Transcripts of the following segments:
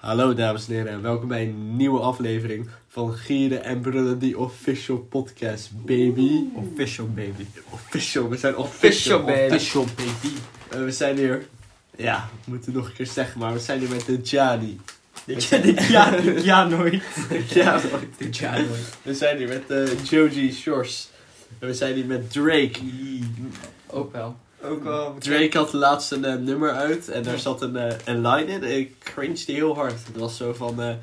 Hallo dames en heren en welkom bij een nieuwe aflevering van Gieren en Brullen, die official podcast, baby. Official baby. Official, we zijn official, Official, baby. Official, baby. Eh, we zijn hier, ja, we moeten nog een keer zeggen, maar we zijn hier met de Jani. ja, ja, nooit. ja, Ja, nooit. we zijn hier met de Joji Shores. En we zijn hier met Drake. Ook wel. Ook wel. Drake had laatst een eh, nummer uit en daar zat een, een line in. En ik cringed heel hard. Het was zo van, eh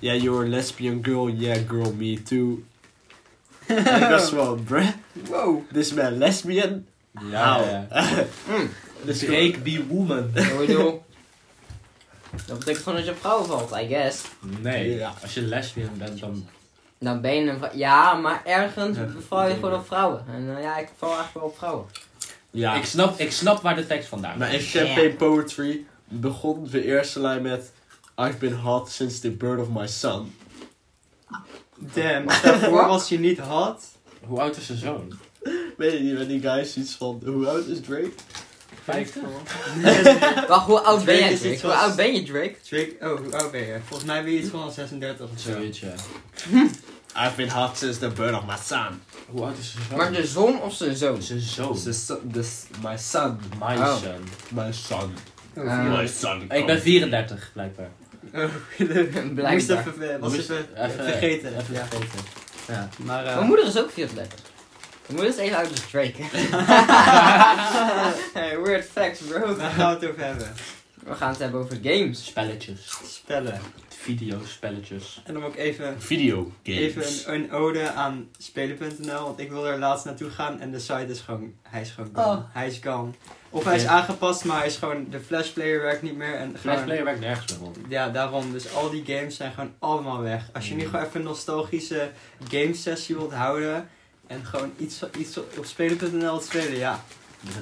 yeah, you're a lesbian girl, yeah girl, me too. en ik was van, bruh, Wow. this man lesbian? Ja, ja. Dus Drake be woman. Dat betekent gewoon dat je op vrouwen valt, I guess. Nee, Ja. als je lesbian bent, dan... Dan ben je een Ja, maar ergens Ja, val je gewoon op vrouwen. En ja, ik val eigenlijk wel op vrouwen. Ja. Ik, snap, ik snap waar de tekst vandaan maar in komt. Champagne Poetry begon de eerste lijn met... I've been hot since the birth of my son. Damn, daarvoor was je niet hot. Hoe oud is zijn zoon? Weet je niet, met die guys iets van, hoe oud is Drake? Vijftig? Wacht, hoe oud ben Drake? iets Hoe oud ben je, Drake? Drake, oh, hoe oud ben je? Volgens mij ben je iets van 36 of zo. Zoiets, ja. I've been hot since the birth of my son. Hoe oud is zijn zoon? Maar de zon of zijn zoon? Zijn zoon. This, my son. My Oh. son. My son. Oh, Eh, My son. Ik ben 34, blijkbaar. oh, de- Blijkbaar. Moest even, was Moest- even, even- vergeten. Even ja. vergeten. Ja. Maar, eh, Mijn moeder is ook 34. Mijn moeder is even oud als Drake. hey, weird facts, bro. waar gaan we het over hebben? We gaan het hebben over games. Spelletjes. Spellen. Videospelletjes. En dan ook even, Video games. even een, een ode aan spelen.nl, want ik wil er laatst naartoe gaan en de site is gewoon, hij is gewoon gone. Oh. Hij is gone. Of hij is aangepast, maar hij is gewoon, de flash player werkt niet meer en Flash gewoon- Player werkt nergens meer op. Ja, daarom. Dus al die games zijn gewoon allemaal weg. Als je nu Mm. gewoon even een nostalgische game sessie wilt houden en gewoon iets, iets op spelen.nl te spelen, ja,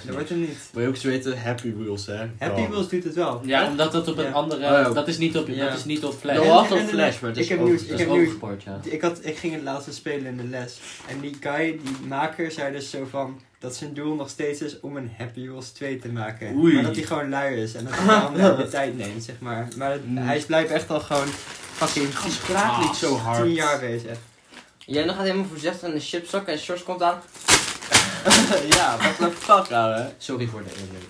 dat wordt hem niet. Wil je ook eens weten, Happy Wheels, hè? Happy. Wheels doet het wel. Ja, omdat dat op een Ja. andere... Oh, ja. Dat is niet op, Ja. dat is niet op Flash. Dat En- was en- op en- Flash, maar het ik is heb ook- nieuws. Dat Ik is heb overgeport, ja. Ik, had, ik ging het laatste spelen in de les. En die guy, die maker, zei dus zo van... Dat zijn doel nog steeds is om een Happy Wheels 2 te maken. Oei. Maar dat hij gewoon lui is. En dat hij daarom nou de tijd neemt, zeg maar. Maar Mm. hij is blijkbaar echt al gewoon fucking Praat niet zo hard. 10 jaar bezig. Jij nog gaat helemaal voorzichtig in de chipzak en Shorts komt aan. ja, wat een fuck, ouwe. Sorry voor de eerlijk.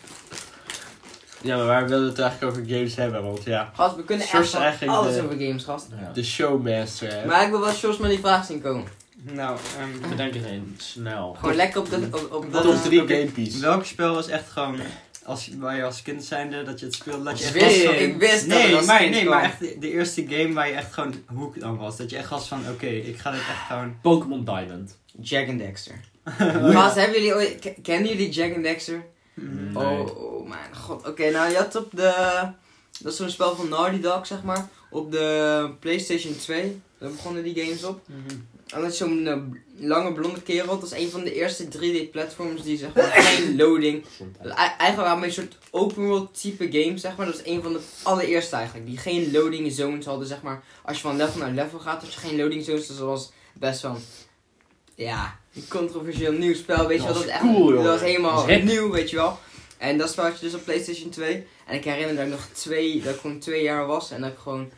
Ja, maar waar willen we het eigenlijk over games hebben? Want ja, Gast, we kunnen echt is van eigenlijk alles de- over games, gast. Ja. de showmaster, hè? Maar ik wil wel Shorts met die vraag zien komen. Nou, ehm, Bedenk er een. Snel. Gewoon lekker op de... Op, op de Top 3 oké. gamepieces. Welk spel was echt gewoon, als, waar je als kind zijnde, dat je het speelde, dat je echt Ik wist- was van- ik wist dat nee, het als maar, kind nee, kwam. maar echt de, de eerste game waar je echt gewoon hoek dan was. Dat je echt was van, oké, ik ga dit echt gewoon... Pokémon Diamond. Jack and Dexter. Gast, hebben jullie ooit... Kennen jullie Jack and Dexter? Nee. Oh, oh mijn god. Oké, nou je had op de... Dat is zo'n spel van Naughty Dog, zeg maar. Op de Playstation 2. Daar begonnen die games op. En dat is zo'n eh, lange blonde kerel. Dat is een van de eerste 3D-platforms die zeg maar geen loading... Ei- Eigenlijk waren we een soort open world type game, zeg maar. Dat is een van de allereerste eigenlijk. Die geen loading zones hadden, zeg maar. Als je van level naar level gaat, had je geen loading zones. Dus dat was best wel... Ja, een controversieel nieuw spel, weet je wel. Dat Dat was echt... cool, dat was helemaal Dat nieuw, weet je wel. En dat spel had je dus op Playstation 2. En ik herinner dat ik nog twee... Dat ik gewoon twee jaar was. En dat ik gewoon...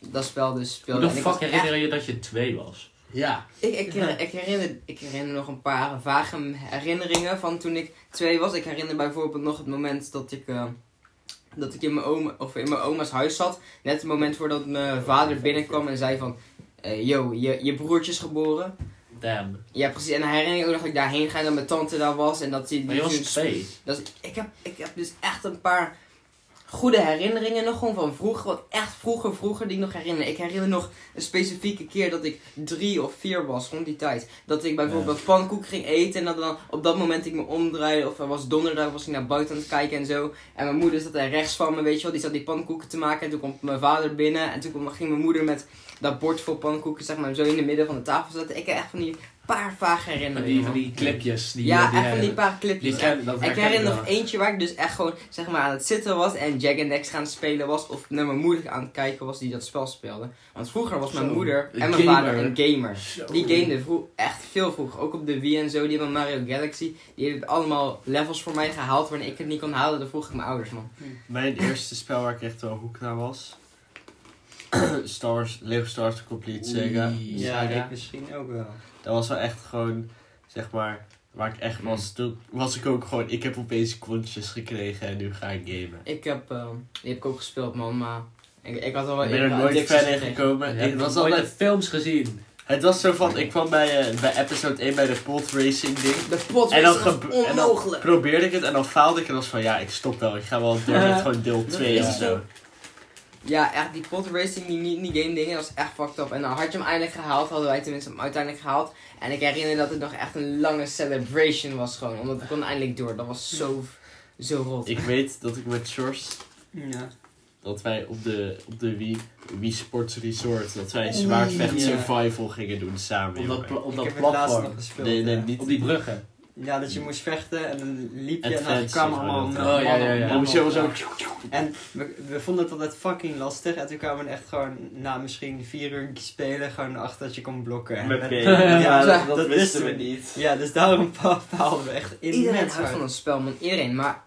Dat spel dus Hoe speelde. de fuck was echt- herinner je dat je twee was? Ja. ik, ik, herinner, ik, herinner, ik herinner nog een paar vage herinneringen van toen ik twee was. Ik herinner bijvoorbeeld nog het moment dat ik, eh, dat ik in, mijn oma, of in mijn oma's huis zat. Net het moment voordat mijn vader binnenkwam en zei van... eh, yo, je, je broertje is geboren. Damn. Ja, precies. En dan herinner ik ook nog dat ik daarheen ga en dat mijn tante daar was. En dat die, Maar je was twee. dat is, ik, heb, ik heb dus echt een paar goede herinneringen nog gewoon van vroeger. Wat echt vroeger, vroeger die ik nog herinner. Ik herinner nog een specifieke keer dat ik drie of vier was rond die tijd. Dat ik bijvoorbeeld pannenkoek ging eten en dat dan op dat moment ik me omdraaide. Of er was donderdag, was ik naar buiten aan het kijken en zo. En mijn moeder zat daar rechts van me, weet je wel. Die zat die pannenkoeken te maken. En toen komt mijn vader binnen. En toen kwam- ging mijn moeder met dat bord vol pannenkoeken, zeg maar, zo in het midden van de tafel zetten. Ik heb echt van die paar vage Van herinneringen. die, van die clipjes. Die, ja, die, echt van die paar clipjes. Die ken, dat Ik herinner nog eentje waar ik dus echt gewoon zeg maar aan het zitten was en Jack and Dex gaan spelen was. Of naar mijn moeder aan het kijken was die dat spel speelde. Want vroeger was mijn Zo, moeder en mijn gamer. vader een gamer. Zo. Die gamede vroeg, echt veel vroeger. Ook op de Wii en zo. Die hebben Mario Galaxy. Die hebben allemaal levels voor mij gehaald. Wanneer ik het niet kon halen, dan vroeg ik mijn ouders man. Mijn eerste spel waar ik echt wel hoek naar was. Star Wars, Lego Star Wars The Complete Sega. Ja, ik misschien ook wel. Dat was wel echt gewoon, zeg maar, waar ik echt was. Toen was ik ook gewoon, ik heb opeens kontjes gekregen en nu ga ik gamen. Ik heb, eh, die heb ik ook gespeeld, man, maar ik, ik had al wel Ik ben er nooit gekregen. gekomen. Ik was nog nooit altijd, de films gezien. het was zo van, ik kwam bij, eh, bij episode 1 bij de pod racing ding. De pot En dan, was gebe- en dan onmogelijk. probeerde ik het en dan faalde ik en was van, ja, ik stop wel. Ik ga wel door met gewoon deel 2 is of zo. Ja, echt, die pot racing, die, game dingen, dat was echt fucked up. En dan had je hem eindelijk gehaald, hadden wij tenminste hem uiteindelijk gehaald. En ik herinner dat het nog echt een lange celebration was gewoon, omdat we konden eindelijk door. Dat was zo, zo rot. Ik weet dat ik met Sjors, Ja. dat wij op de, op de Wii, Wii Sports Resort, dat wij zwaardvecht survival gingen doen samen. Op dat, op dat platform. gespeeld. Nee, nee, niet Op die bruggen. Ja, dat je moest vechten en dan liep je en dan maar allemaal Oh, ja, ja, ja. zo... En we, we vonden het altijd fucking lastig. En toen kwamen we echt gewoon na misschien vier uur spelen gewoon achter dat je kon blokken. En Met. Ja, Ja, dat, dat, dat wisten we niet. Ja, dus daarom faalden we echt Iedereen immens houdt van dat spel, man. Iedereen. Maar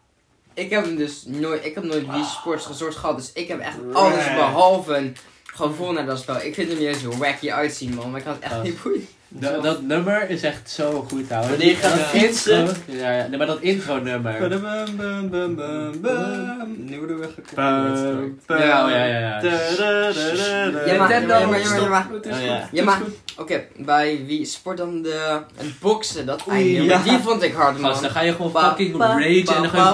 ik heb hem dus nooit, ik heb nooit Wii Sports Resort gehad. Dus ik heb echt alles behalve een gevoel naar dat spel. Ik vind hem niet eens zo wacky uitzien, man. Maar ik had het echt niet boeien. Dat, dat nummer is echt zo goed, ouwe. Wanneer je gaat Dat intro- Ja, ja. Nee, maar dat intro nummer. Bum, bum, bum, bum, bum, bum. Nu worden we bum. Ja, ja, ja, ja. Maar- Ja, maar- ja, maar- oké, bij wie sport dan de het boksen, dat einde, die vond ik hard, man. Dan ga je gewoon fucking rage en dan ga je.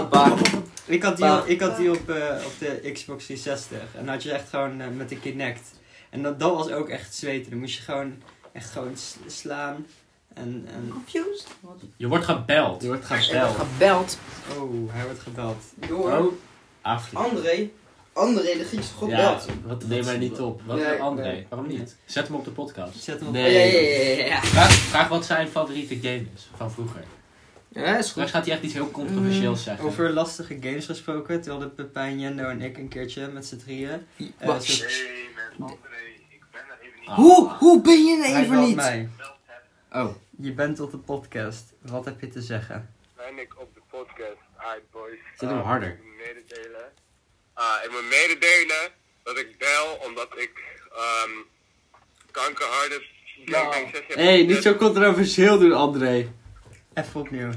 Ik had die, ik had die op, eh, op de Xbox 360. En dan had je echt gewoon eh, met de Kinect. En dat, dat was ook echt zweten. Dan moest je gewoon echt gewoon slaan. En, en Confused? Wat? Je wordt gebeld. Je wordt gebeld. gebeld oh, hij wordt gebeld. door Oh, Afrika. André. André, de Griekse god Ja, belt. wat, neem maar niet op. Wat Nee, wil André? nee. Waarom niet? Zet hem op de podcast. Zet hem op. Nee. Ja, ja, ja, ja, ja. Vraag, vraag wat zijn favoriete game is van vroeger. Ja, is goed. Straks gaat hij echt iets heel controversieels zeggen. Over lastige games gesproken. Toen hadden Pepijn, Jendo en ik een keertje met z'n drieën. eh, Ah. Hoe, hoe ben je er Hij even belt niet? mij. Oh. Je bent op de podcast. Wat heb je te zeggen? Ben ik op de podcast. Alright boys. Zet hem Ah, harder. Ik moet mededelen. Ah, ik moet mededelen dat ik bel omdat ik ehm kankerharde gangbang sessie heb. Hé, hey, niet zo controversieel doen, André. Even opnieuw.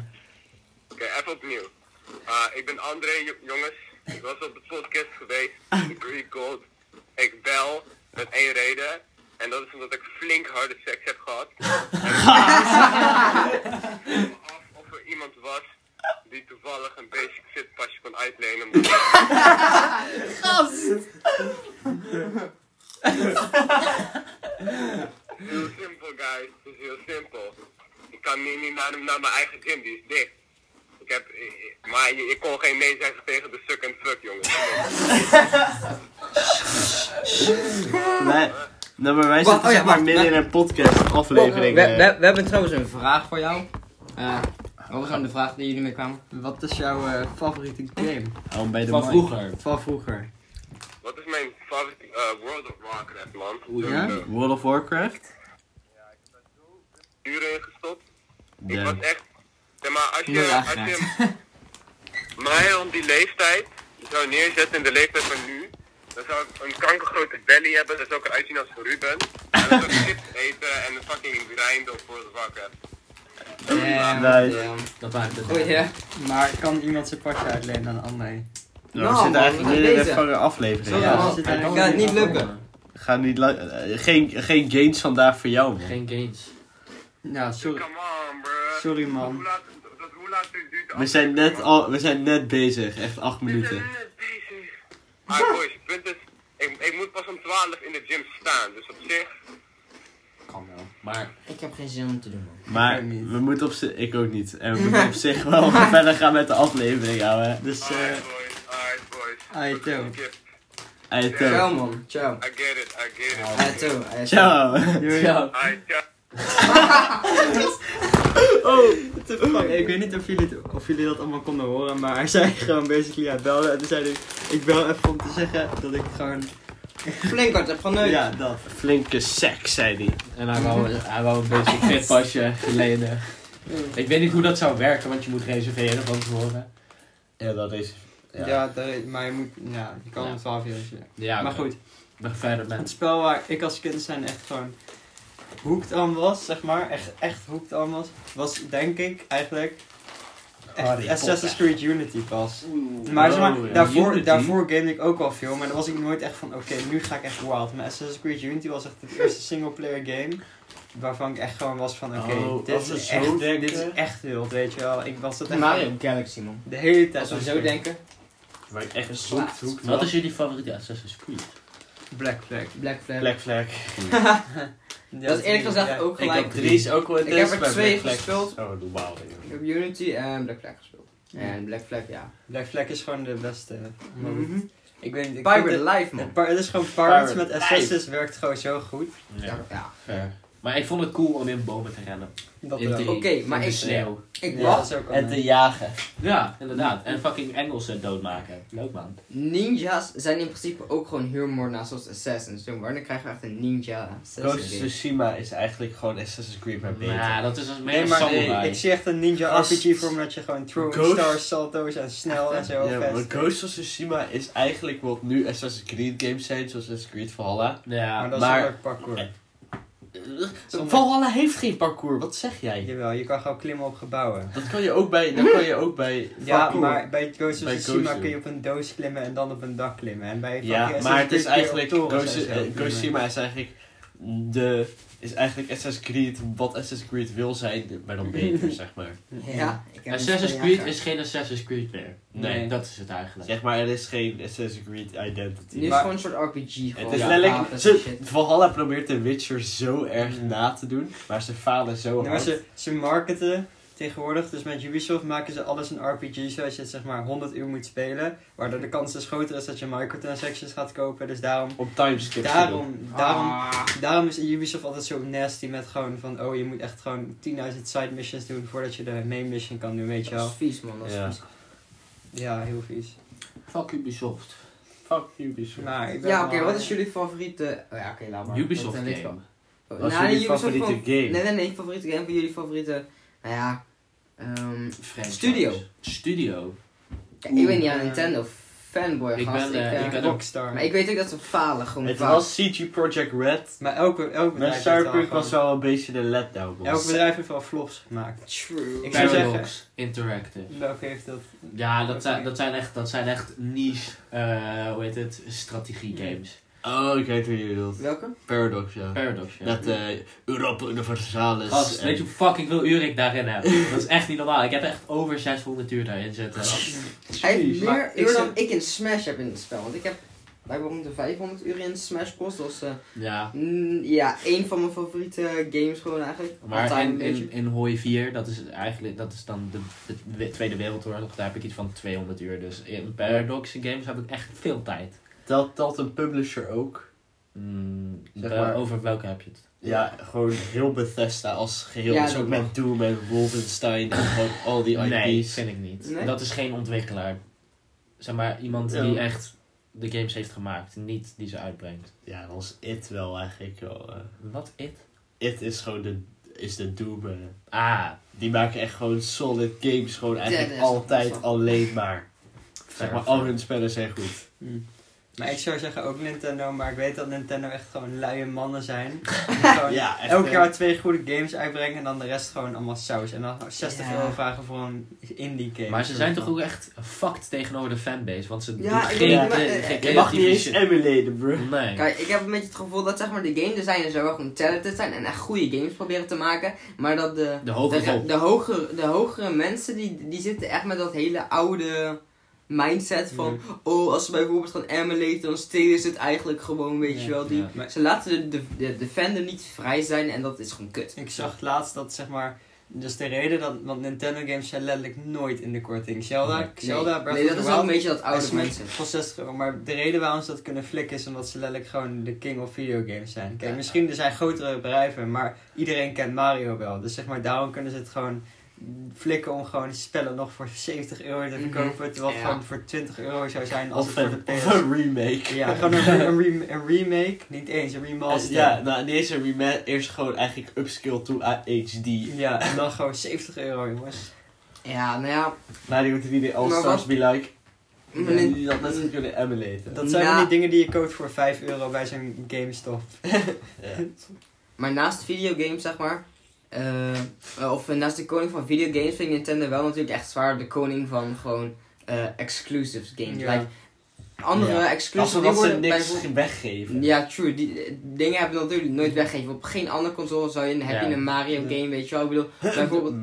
Oké, even opnieuw. Ah, ik ben André, jo- jongens. Ik was op de podcast geweest, Greek Gold. Ik bel met één reden. En dat is omdat ik flink harde seks heb gehad. En ik vroeg me af of er iemand was die toevallig een basic fit pasje kon uitlenen. Omdat Heel simpel, guys. Het is heel simpel. Ik kan niet, niet naar, naar mijn eigen gym, die is dicht. Ik heb, maar je, ik kon geen nee zeggen tegen de suck and fuck, jongens. Nee, nou, maar wij Wacht, zitten oh ja, zeg maar wacht, midden in een podcast aflevering. we, eh. we, we hebben trouwens een vraag voor jou. Eh, wat was nou de vraag die jullie mee kwamen? Wat is jouw eh, favoriete game? Oh, bij de Van mic. vroeger. Van vroeger. Wat is mijn favoriete eh, World of Warcraft, man? Zo, ja? World of Warcraft? uren in gestopt. Ik Ja. was echt, zeg maar, als je, als je mij rond die leeftijd zou neerzetten in de leeftijd van nu, dan zou ik een kankergrote belly hebben, dan zou ik eruit zien als Ruben. En dan zou ik chips eten en een fucking grind op World of Warcraft. Ja. Dat maakt het. Ja. Maar kan iemand zijn pasje uitlenen aan André? Nou, we Nou, zitten man, eigenlijk in bezig. een aflevering. Ja. gaat niet lukken. Ga niet eh, geen, geen gains vandaag voor jou, man. Geen gains. Ja, sorry, Come on, bro. sorry Hoe man. laat, dat, hoe laat duurt de We zijn, net al, we zijn net bezig, echt acht We zijn minuten. net bezig. Maar boys, het punt is, ik, ik moet pas om 12 in de gym staan, dus op zich... Kan wel. Maar Ik heb geen zin om te doen, man. Maar we moeten op zich, ik ook niet. En we moeten op zich wel verder gaan met de aflevering, ouwe. Dus eh, Alright boys, alright boys. Hey, Ciao, man. Ciao. I get it, I get it. Ayato. Ciao. Alright, ciao. Oh. Ik weet niet of jullie, het- of jullie dat allemaal konden horen, maar hij zei gewoon basically, hij belde en toen zei hij, ik bel even om te zeggen dat ik gewoon, Flink hard heb geneukt. ja, dat. Flinke seks, zei hij. En hij wou, hij wou een basic fit pasje lenen. Ik weet niet hoe dat zou werken, want je moet reserveren van tevoren. Ja, dat is... Ja, Ja. maar je moet, ja, je kan Ja. om 12 uur. Ja, maar goed, nog verder Het met. spel waar ik als kind zijn echt gewoon hooked aan was, zeg maar. Echt, echt hooked aan was. Was denk ik eigenlijk echt Assassin's. Creed Unity pas. Maar, zeg maar Oh, ja. daarvoor, Unity? daarvoor gamede ik ook al veel, maar dan was ik nooit echt van, oké, nu ga ik echt wild. Maar Assassin's Creed Unity was echt het eerste singleplayer game waarvan ik echt gewoon was van, oké, Oh, dit, is echt, dit is echt wild, weet je wel. Ik was dat echt Mario Galaxy, man. de hele tijd Als we zo denken. Waar ik echt hoekt, hoekt Wat is jullie favoriete Assassin's Creed? Black Flag. Black Flag. Black Flag. Ja, dat is eerlijk gezegd ja. ook Ik gelijk. heb drie is ook wel Ik heb er twee gespeeld. Oh, normaal. Ik heb Unity en Black Flag gespeeld. En Black Flag, ja. Black Flag is gewoon de beste. Mhm. Ik weet niet, ik Pirate Life, man. het, is gewoon Pirates Pirate met Assassins werkt gewoon zo goed. Ja, ja. Maar ik vond het cool om in bomen te rennen. Dat In wel. Oké, maar in de ik- sneeuw. Ik Ja, wacht. ook En wel te jagen. Ja, inderdaad. En fucking Engelsen doodmaken. Leuk man. Ninja's zijn in principe ook gewoon huurmoordenaars zoals Assassins. Dus wanneer krijgen we echt een ninja Ghost of Assassin game? Tsushima is eigenlijk gewoon Assassin's Creed maar beter. Nou, dat is als meer Nee, een maar samurai. ik zie echt een ninja. RPG voor me dat je gewoon throwing Ghost. stars, salto's en snel en zo ja, maar. Ghost of Tsushima is eigenlijk wat nu Assassin's Creed games zijn, zoals Assassin's Creed Valhalla. Ja, maar dat maar- is parkour. Valhalla heeft geen parcours, wat zeg jij? Jawel, je kan gewoon klimmen op gebouwen. Dat kan je ook bij, dat kan je ook bij Ja, parkour. maar bij Ghost of Tsushima kun je op een doos klimmen en dan op een dak klimmen. En bij Ja, maar het is eigenlijk, Ghost, eh, Ghost of. Tsushima is eigenlijk de, is eigenlijk Assassin's Creed wat Assassin's Creed wil zijn, maar dan beter, zeg maar. Ja, ik heb Assassin's Creed is geen Assassin's Creed meer. Nee, Nee. dat is het eigenlijk. Zeg maar, er is geen Assassin's Creed identity. Nu is Maar- het gewoon een soort RPG Het gewoon. is Ja, letterlijk, ze. Valhalla probeert The Witcher zo erg na te doen, maar ze falen zo Nee, maar hard. ze, ze marketen tegenwoordig, dus met Ubisoft maken ze alles een RPG zoals je het zeg maar 100 uur moet spelen. Waardoor de kans dus groter is dat je microtransactions gaat kopen. Dus daarom, Op timeskips. daarom, daarom, Ah. daarom is Ubisoft altijd zo nasty met gewoon van, oh je moet echt gewoon 10.000 side missions doen voordat je de main mission kan doen, weet je Dat wel. is vies, man. Dat is Ja. vies. Ja, heel vies. Fuck Ubisoft. Fuck Ubisoft. Ik ben Ja, oké, wat is jullie favoriete... Oh ja, oké, laat maar. Ubisoft game. Wat is Nou, jullie Ubisoft favoriete van- game? Nee, nee, nee, favoriete game van jullie favoriete... Nou ja... ehm, Franchise. Studio. Studio. ja, ik ben niet aan Oeh. Nintendo fanboy, Ik gast. ben, eh, eh, ik ben ook- Rockstar. Maar ik weet ook dat ze falen, gewoon Het was CG Project Red. Maar elke, elke Maar bedrijf Cyberpunk was wel een beetje een letdown. Elk bedrijf heeft wel flops gemaakt. True. Ik zou zeggen- Interactive. Welke heeft dat? Ja, dat zijn, dat zijn echt, dat zijn echt niche, eh, hoe heet het, strategie games. Oh, ik weet wie je bedoelt. Welke? Paradox, ja. Paradox, ja. Dat eh Europa Universalis. Gast, en- weet je hoe fucking veel uur ik daarin heb? Dat is echt niet normaal. Ik heb echt over 600 uur daarin zitten. Hij heeft meer uur dan ik in Smash heb in het spel. Want ik heb rond de 500 uur in Smash Bros. Dat is eh, Ja. mm, ja, één van mijn favoriete games gewoon eigenlijk. Maar in, in, in Hoi 4, dat is eigenlijk, dat is dan de, de, we- Tweede Wereldoorlog, daar heb ik iets van 200 uur. Dus in Paradox games heb ik echt veel tijd. Telt, telt een publisher ook? Mm, Zeg wel- maar- over welke heb je het? Ja, gewoon heel Bethesda als geheel. Ja, dus dat ook met Doom en Wolfenstein en gewoon al die IP's. Nee, vind ik niet. Nee? Dat is geen ontwikkelaar. Zeg maar, iemand Ja. die echt de games heeft gemaakt, niet die ze uitbrengt. Ja, dan is It wel eigenlijk wel... Wat? It? It is gewoon de, is de Doom. eh. Ah, die maken echt gewoon solid games. Gewoon eigenlijk altijd alleen maar. Zeg maar, al hun spellen zijn goed. Hmm. Maar ik zou zeggen ook Nintendo, maar ik weet dat Nintendo echt gewoon luie mannen zijn. Gewoon Ja, echt. elk eh, jaar twee goede games uitbrengen en dan de rest gewoon allemaal saus. En dan 60 Ja. euro vragen voor een indie game. Maar ze zijn toch ook echt fucked tegenover de fanbase, want ze Ja, doen ik geen, eh, geen je Je mag niet eens shit. emulaten, bro. Nee. Kijk, ik heb een beetje het gevoel dat zeg maar, de game designers wel gewoon talented zijn en echt goede games proberen te maken. Maar dat de, De hoge de, rol. de, hogere, de hogere mensen die, die zitten echt met dat hele oude mindset van... Oh, als ze bijvoorbeeld gaan emulaten, dan stelen ze het eigenlijk gewoon, weet je Ja, wel. Die, ja. Maar- Ze laten de, de, de, de fandom niet vrij zijn en dat is gewoon kut. Ik zag laatst dat zeg maar. Dus de reden dat. Want Nintendo games zijn letterlijk nooit in de korting. Zelda, Nee. Zelda Breath nee, dat is ook een beetje dat oude mindset. van 60 euro. Maar de reden waarom ze dat kunnen flikken is omdat ze letterlijk gewoon de king of videogames zijn. Kijk, Ja. misschien er zijn grotere bedrijven, maar iedereen kent Mario wel. Dus zeg maar, daarom kunnen ze het gewoon flikken om gewoon spellen nog voor 70 euro te Mhm. verkopen. Terwijl het Ja. gewoon voor 20 euro zou zijn als Of het voor een, de of PS. een remake. Ja, gewoon een, een, rem- een remake. Niet eens, een remaster. Ja, nou, niet eens een remake. Eerst gewoon eigenlijk upscale to HD. Ja, en dan gewoon 70 euro, jongens. Ja, nou ja, Maar die moeten die All Maar Stars wat- be like. Ja, Nin- die dat net kunnen emulaten. Dat zijn van die dingen die je koopt voor 5 euro bij zo'n GameStop. Ja. Maar naast videogames, zeg maar. Eh, of naast de koning van videogames vind ik Nintendo wel natuurlijk echt zwaar de koning van gewoon eh exclusives games. Ja. Like, andere Ja. exclusives die worden niks weggeven. Ja, true. Die eh, dingen heb je natuurlijk nooit weggeven. Op geen andere console zou je, heb je Ja. een Mario Ja. game, weet je wel. Ik bedoel, bijvoorbeeld...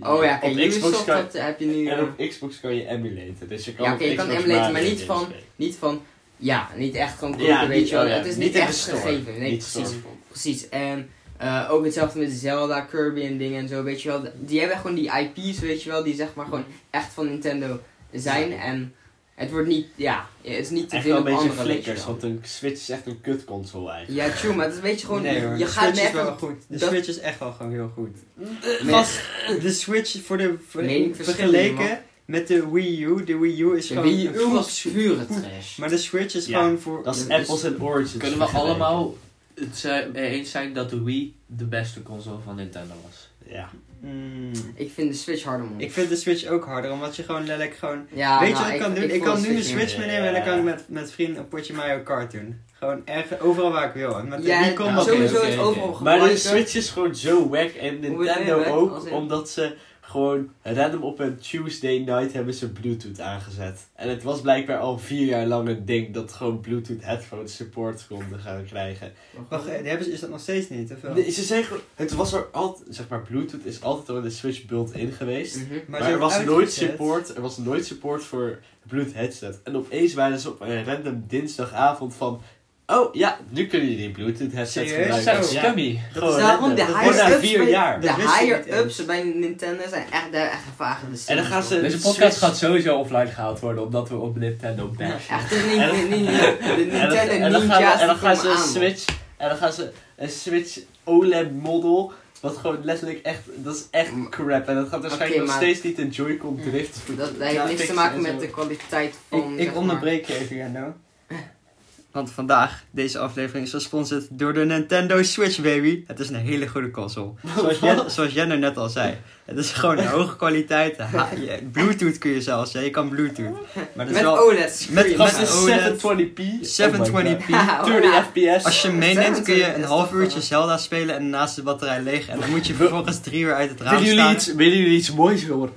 Oh ja, kijk, op Xbox Ubisoft kan, dat heb je nu... en op Xbox kan je emulaten. Dus je kan Ja, oké, je kan emulaten, maar niet van- niet van... Ja, niet echt gewoon kopen, Ja, weet niet- je wel. oh ja, Het is niet echt gegeven. Nee, Niet precies. Precies. En eh, ook hetzelfde met Zelda, Kirby en dingen en zo, weet je wel. Die hebben gewoon die IP's, weet je wel, die zeg maar gewoon echt van Nintendo zijn. En het wordt niet, ja, het is niet te Echt veel wel op een beetje andere, flikkers, want een Switch is echt een kutconsole eigenlijk. Ja, true, maar het is een beetje gewoon, nee hoor, je de gaat Switch is wel goed. De dat- Switch is echt wel gewoon heel goed. Nee. Gast, de Switch voor de... Voor, vergeleken met de Wii U. De Wii U is De gewoon... Wii U was pure trash. Maar de Switch is Ja, gewoon voor... Dat is Dus- Apples en Origins. Kunnen we allemaal het zijn- eens zijn dat de Wii de beste console van Nintendo was? Ja. Mm, Ik vind de Switch harder, man. ik vind de Switch ook harder, omdat je gewoon letterlijk gewoon... ja, Weet je nou, wat ik kan doen? Ik, kan de nu een Switch meenemen en dan kan ik met, met vrienden een potje Mario Kart doen. Gewoon erg, overal waar ik wil. En met de Ja, Wii kon ja, dat sowieso is overal Maar de. Switch is gewoon zo wack en Nintendo ook, omdat ze gewoon random op een Tuesday night hebben ze Bluetooth aangezet. En het was blijkbaar al vier jaar lang een ding dat gewoon Bluetooth headphones support konden gaan krijgen. Wacht, eh, die hebben ze, is dat nog steeds niet? Of wel? Nee, ze zeggen, het was er altijd, zeg maar, Bluetooth is altijd al in de Switch built-in geweest. Mhm. Maar, er was nooit support, er was nooit support voor Bluetooth headset. En opeens waren ze op een random dinsdagavond van, oh ja, nu kunnen jullie Bluetooth headset Serieus? gebruiken. Zo. Ja. scummy. Dat Gewoon is daarom de Dat higher-ups vier bij- jaar. De Dat higher-ups bij Nintendo zijn echt, daar echt de En dan gaan ze- Deze de podcast Switch- gaat sowieso offline gehaald worden omdat we op Nintendo bashen. Echt niet, niet, En- niet, niet, de Nintendo en dan gaan, Ninja's en dan gaan ze. Switch, en dan gaan ze een Switch OLED model, wat gewoon letterlijk echt, dat is echt crap. En dat gaat waarschijnlijk nog steeds niet een Joy-Con drift. Dat, dat heeft Ja, niks te maken en met de kwaliteit van. Ik, onderbreek je even, Jendo. Want vandaag, deze aflevering is gesponsord door de Nintendo Switch, baby. Het is een hele goede console. Zoals, Jen, zoals Jenner net al zei. Het is gewoon een hoge kwaliteit. Ha- je- Bluetooth kun je zelfs, ja, je kan Bluetooth. Maar dat is Met wel OLED met- met is OLED. 720p. 720p. Ja, 30 fps. Als je hem meeneemt kun je 27 een half uurtje Zelda spelen en daarnaast de batterij leeg. En dan moet je vervolgens drie uur uit het raam willen, jullie staan. iets, willen jullie iets moois horen?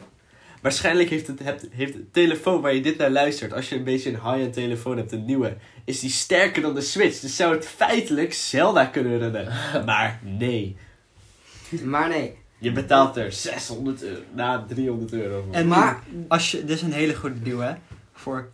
Waarschijnlijk heeft, het, hebt- heeft de telefoon waar je dit naar luistert, als je een beetje een high-end telefoon hebt, een nieuwe, is die sterker dan de Switch. Dus zou het feitelijk Zelda kunnen runnen. Maar nee, Maar nee. je betaalt er 600 euro, na 300 euro voor. En Maar- als je, dit is een hele goede deal hè. Voor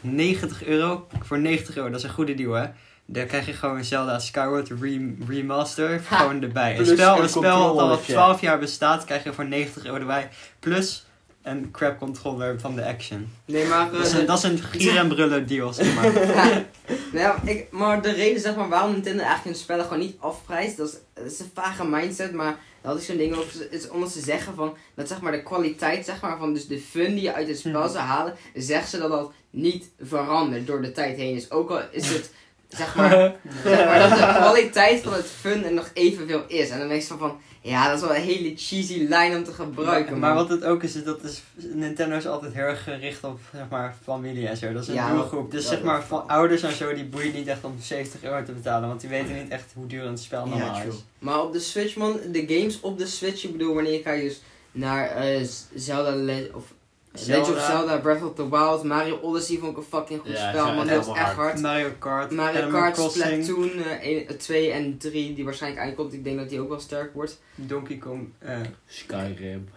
90 euro, voor 90 euro, dat is een goede deal hè. Dan krijg je gewoon Zelda Skyward Re- Remaster Ha. gewoon erbij. Een Plus spel, een een spel dat al controllertje. 12 jaar bestaat, krijg je voor 90 euro erbij. Plus een crap controller van de Action. Nee, maar. Dat is eh, een, dat is een gier en brullen deal, zeg maar. Ja. Nou, ik, maar de reden zeg maar, waarom Nintendo eigenlijk hun spellen gewoon niet afprijst, dat is, dat is een vage mindset, maar dat had ik zo'n ding over, is omdat ze zeggen van, dat zeg maar de kwaliteit zeg maar, van dus de fun die je uit het spel Mhm. zou halen, zeggen ze dat dat niet verandert door de tijd heen. Dus ook al is het, zeg maar, zeg maar dat de kwaliteit van het fun er nog evenveel is. En dan denk je van, van ja, dat is wel een hele cheesy lijn om te gebruiken. maar man. wat het ook is, is dat is, Nintendo is altijd heel erg gericht op zeg maar, familie en zo. Dat is een Ja, doelgroep. Dus zeg maar van ouders en zo, die boeit niet echt om 70 euro te betalen. Want die weten niet echt hoe duur een spel normaal Ja, is. Maar op de Switch, man, de games op de Switch, ik bedoel, wanneer ga je dus naar eh, Z- Zelda, Le of Legend of Zelda. Zelda, Breath of the Wild, Mario Odyssey vond ik een fucking goed Ja, spel, man, echt dat is echt hard. hard. Mario Kart, Mario Animal Kart, Crossing, Splatoon eh, 2 en 3, die waarschijnlijk aankomt, ik denk dat die ook wel sterk wordt. Donkey Kong, eh, Skyrim.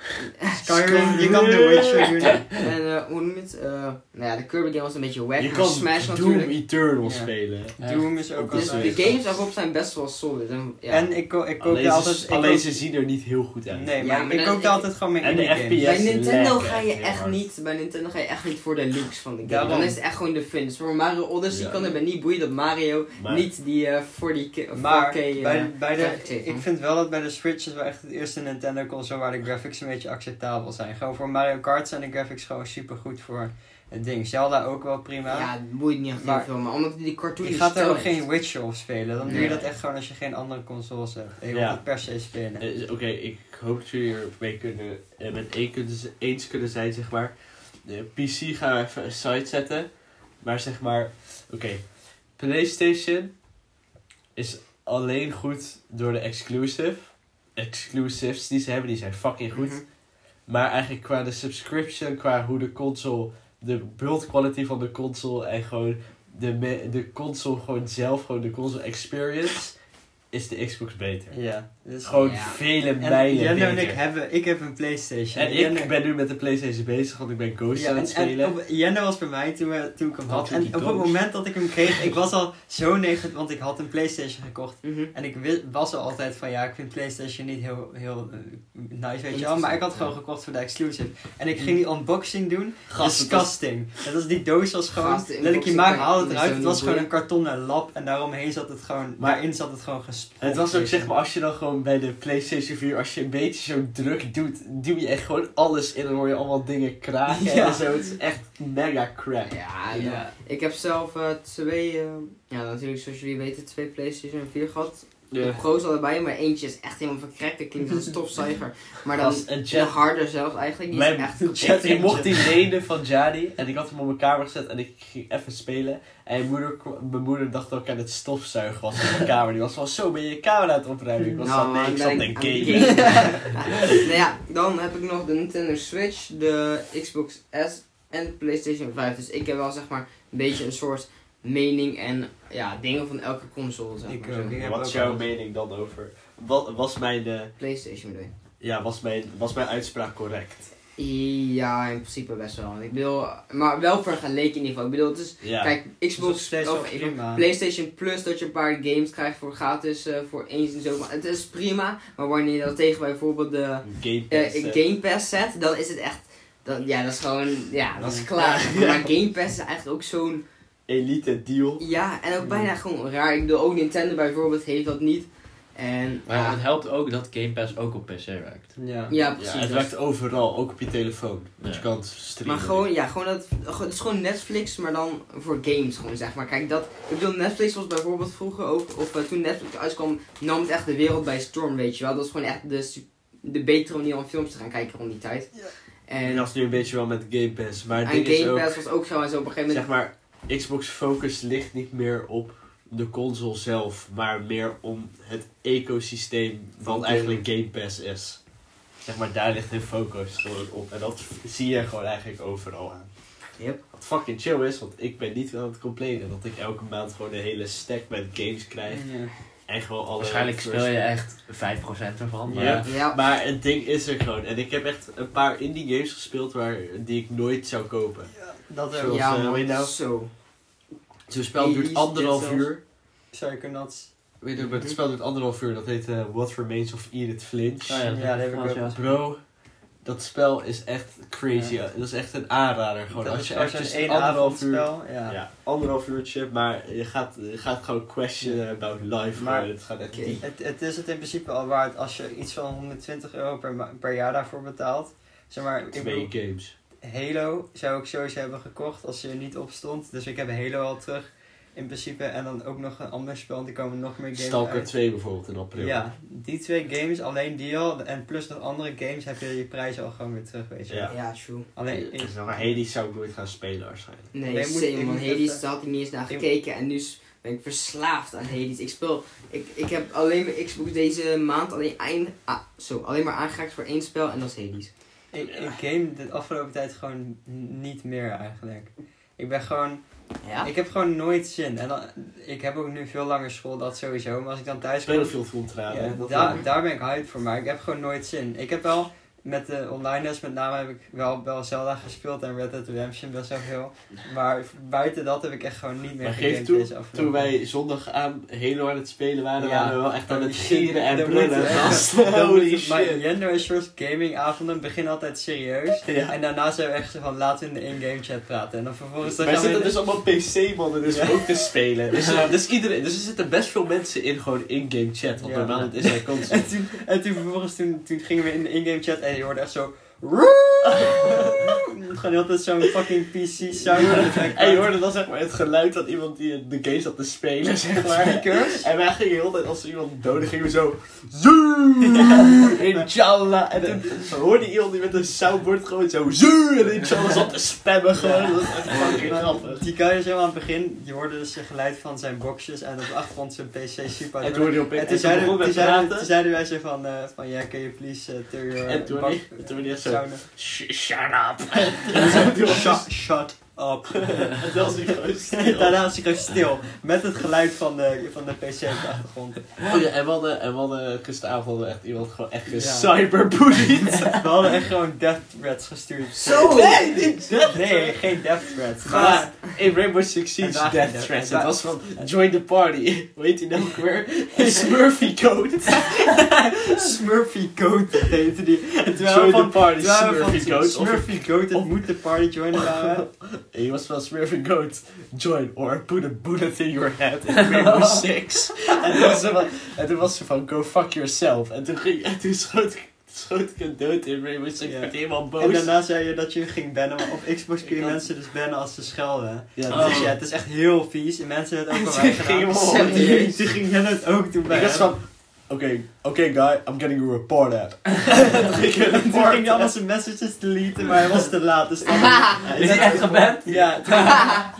Skyrim, je kan The Witcher doen. En eh, hoe noem je het? Eh, nou ja, de Kirby game was een beetje wack, Je maar kan Smash Doom natuurlijk. Eternal spelen. Doom is ook Dus al de games daarop zijn best wel solid. En, ja. En ik, ko- ik koop Alleen, je ze, altijd... alleen ze zien er niet heel goed uit. Nee, maar maar ik koop ik- altijd gewoon mijn En de. FPS Bij Nintendo ga je echt. Niet, bij Nintendo ga je echt niet voor de looks van de game. Dan is het echt gewoon de. Dus voor Mario Odyssey Ja. kan het me niet boeien dat Mario Maar- niet die eh 40k, Maar 4K eh, bij, bij de, ik vind wel dat bij de Switch is wel echt het eerste Nintendo console waar de graphics een beetje acceptabel zijn. Gewoon voor Mario Kart zijn de graphics gewoon super goed voor het ding. Zelda ook wel prima. Ja, het boeit niet echt heel Maar- veel, maar omdat die cartoon je die gaat er ook geen. Witcher op spelen. Dan doe je dat echt gewoon als je geen andere consoles hebt. Je Ja. wilt het per se spelen. Eh, Oké, ik hoop dat jullie er mee kunnen, eh, met één kunnen, eens kunnen zijn, zeg maar. de PC gaan we even aside zetten. Maar zeg maar, oké. PlayStation is alleen goed door de exclusive. Exclusives die ze hebben, die zijn fucking goed. Mhm. Maar eigenlijk qua de subscription, qua hoe de console, de build quality van de console en gewoon de, de console gewoon zelf, gewoon de console experience, is de Xbox beter. Ja. Dus Gewoon Ja. vele en mijlen Jenno en ik hebben, ik heb een Playstation. En ik ben nu met de Playstation bezig, want ik ben Ghost Ja, aan het spelen. en op, was bij mij toen, we, toen ik hem had. En op het moment dat ik hem kreeg, ik was al zo negatief, want ik had een Playstation gekocht. Mhm. En ik was al altijd van ja, ik vind PlayStation niet heel, heel eh, nice, weet je wel. Maar ik had gewoon gekocht voor de exclusive. En ik ging die unboxing doen. Gast, het was- Disgusting. Het was die doos was gewoon. Letterlijk, je unboxing maakt kan haal je het eruit. Het was gewoon een kartonnen lap. En daaromheen zat het gewoon. Maar- daarin zat het gewoon gesproken. Het was ook zeg maar, als je dan gewoon bij de PlayStation 4, als je een beetje zo druk doet, duw je echt gewoon alles in en hoor je allemaal dingen kraken Ja. en zo. Het is echt mega crap. Ja, Ja. ik heb zelf eh, twee, eh, ja natuurlijk zoals jullie weten, twee PlayStation 4 gehad. De pro's allebei, maar eentje is echt helemaal verkrekt. Dat klinkt als een stofzuiger. Maar dan een de harder zelfs eigenlijk. Die Mijn- is echt Ik, ik mocht die lenen van Jadi en ik had hem op mijn kamer gezet en ik ging even spelen. En mijn moeder, mijn moeder dacht dat ik aan het stofzuigen was in mijn kamer. Die was van zo, ben je je kamer aan het opruimen? Ik was van nee, aan ik zat aan in game. nou ja, dan heb ik nog de Nintendo Switch, de Xbox S en de PlayStation 5. Dus ik heb wel zeg maar een beetje een soort mening en ja, dingen van elke console. Zeg Ik maar, ook, zo. ik heb Wat is jouw mening dan over? Wat, was, mijn, eh, PlayStation bedoel je? ja, was, mijn, was mijn uitspraak correct? Ja, in principe best wel. Ik bedoel, maar wel vergeleken niveau. Ik bedoel, het is, Ja. kijk, Dus Xbox of prima. PlayStation Plus dat je een paar games krijgt voor gratis eh, voor eens en zo. Maar het is prima, maar wanneer je dat tegen bijvoorbeeld de Game eh, Pass, eh, Game Pass zet, dan is het echt, dan, ja, dat is gewoon, ja, dat is klaar. Ja. Maar Game Pass is eigenlijk ook zo'n, elite deal. ja, en ook bijna gewoon raar. Ik bedoel, ook Nintendo bijvoorbeeld heeft dat niet. En, Maar ja, het helpt ook dat Game Pass ook op PC werkt. Ja. ja, precies. Ja, het werkt overal, ook op je telefoon. Want je kan het streamen. Maar gewoon, ja, gewoon dat, het is gewoon Netflix, maar dan voor games gewoon, zeg maar. Kijk, dat, ik bedoel, Netflix was bijvoorbeeld vroeger ook, of eh, toen Netflix uitkwam, nam het echt de wereld bij storm, weet je wel. Dat was gewoon echt de, de betere manier om films te gaan kijken rond die tijd. En En, dat is nu een beetje wel met Game Pass. Maar het en ding is Game ook, Pass was ook zo en zo op een gegeven zeg moment. maar, Xbox focus ligt niet meer op de console zelf, maar meer om het ecosysteem Van wat eigenlijk Game Pass is. Zeg maar, daar ligt hun focus gewoon op. En dat zie je gewoon eigenlijk overal aan. Yep. Wat fucking chill is, want ik ben niet aan het complainen dat ik elke maand gewoon een hele stack met games krijg. Ja. Alle Waarschijnlijk speel je echt 5% ervan. Maar Ja. Ja, Maar het ding is er gewoon. En ik heb echt een paar indie games gespeeld waar, die ik nooit zou kopen. Dat Zoals, ook. ja, eh, man, weet je nou? zo. Zo'n spel duurt anderhalf uur. Psychonauts. Weet je, het spel duurt anderhalf uur. Dat heet eh, What Remains of Edith Finch. Oh ja, Ja, dat heb ik ook. ja. Bro, dat spel is echt crazy. Dat is echt een aanrader. Gewoon. Dat Als je echt één anderhalf uur... avondspel. Ja. Ja, anderhalf uurtje, maar je gaat, je gaat gewoon questionen about life. Maar- het gaat echt diep. Het, het is het in principe al waard als je iets van 120 euro per, per jaar daarvoor betaalt. Zeg maar, ik Twee bedoel, games. Halo zou ik sowieso hebben gekocht als je er niet op stond. Dus ik heb Halo al terug in principe. En dan ook nog een ander spel, want die komen nog meer games Stalker uit. 2 bijvoorbeeld in april. Ja, die twee games, alleen die al. En plus nog andere games heb je je prijs al gewoon weer terug, weet je. Ja. Ja, true. Alleen, ik, maar Hades zou ik nooit gaan spelen waarschijnlijk. Nee, Nee, moet- same man. Hades, even- daar had ik niet eens naar gekeken en nu ben ik verslaafd aan Hades. Ik speel, ik, ik heb alleen mijn Xbox deze maand alleen, eind, ah, zo, alleen maar aangeraakt voor één spel en dat is Hades. ik, ik game de afgelopen tijd gewoon niet meer eigenlijk. Ik ben gewoon Ja? Ik heb gewoon nooit zin. En dan, ik heb ook nu veel langer school, dat sowieso. Maar als ik dan thuis kom, Battlefield Fronteraden. ja, daar, daar ben ik hyped voor. Maar ik heb gewoon nooit zin. Ik heb wel, met de online les met name, heb ik wel, wel Zelda gespeeld en Red Dead Redemption best wel veel. Maar buiten dat heb ik echt gewoon niet meer Maar geef toe, deze toen wij zondag aan Halo aan het spelen waren, Ja. waren we wel echt aan het shit, gieren en brullen. Holy moet- Maar shit. Jendo en Shorts gamingavonden beginnen altijd serieus. Ja. En daarna zijn we echt zo van, laten we in de in-game chat praten. En dan vervolgens... dan Wij zitten in- dus allemaal PC-mannen dus Ja. ook te spelen. Dus, eh, dus, iedereen, dus er zitten best veel mensen in gewoon in-game chat. Want Ja. normaal het is hij console. En toen, en toen vervolgens toen, toen gingen we in de in-game chat je hoorde echt zo... Gewoon heel tijd zo'n fucking PC sound. En je hoorde dan zeg maar het geluid van iemand die de game zat te spelen, zeg maar. En wij gingen heel tijd, als er iemand doodde, gingen we zo... Zoom! Inshallah! En toen hoorde je iemand die met een soundboard gewoon zo... Zoom! En inshallah zat te spammen gewoon. Dat was echt fucking grappig. Die guy zo aan het begin, je hoorde dus het geluid van zijn boxjes en op de achtergrond zijn PC super. En toen hoorde je opeens... En toen en toen zeiden, wij zo van, eh van ja, can you please uh, turn your En je- toen hoorde je echt zo... sounden. "Sh- Shut up! En zo, toen was Shut, shut up. En was hij gewoon stil. Daarna was hij gewoon stil, met het geluid van de, van de PC op de achtergrond. Oh ja, en we hadden, en we hadden gisteravond hadden we echt iemand gewoon echt Ja. gecyberbullied. We hadden echt gewoon death threats gestuurd. Zo! Nee, niet death Nee, geen death threats. Maar in Rainbow Six Siege Death ging de- Threats. Het was van join the party. Hoe heet die nou ook weer? Smurfy code. Smurfy Goat heette die. Join we the van, party. Smurfy code. Of Smurfy Goat, het moet de party joinen waren. Je was van Smurfy code. Join or put a bullet in your head in Rainbow Six. En toen was ze van, en toen was ze van go fuck yourself. En toen, ging, en toen schoot, ik- schoot ik een dood in Rainbow Six. Ja. Helemaal boos. En daarna zei je dat je ging bannen, maar op Xbox kun je mensen dus bannen als ze schelden. ja, Dus dus ja, het is echt heel vies. En mensen hebben het ook ging gedaan. Serieus? Toen ging het ook doen bij ik was hem. van, oké, oké guy, I'm getting a report out. toen ging hij allemaal zijn messages deleten, maar hij was te laat. Dus dan, Is hij echt geband? Ja, toen,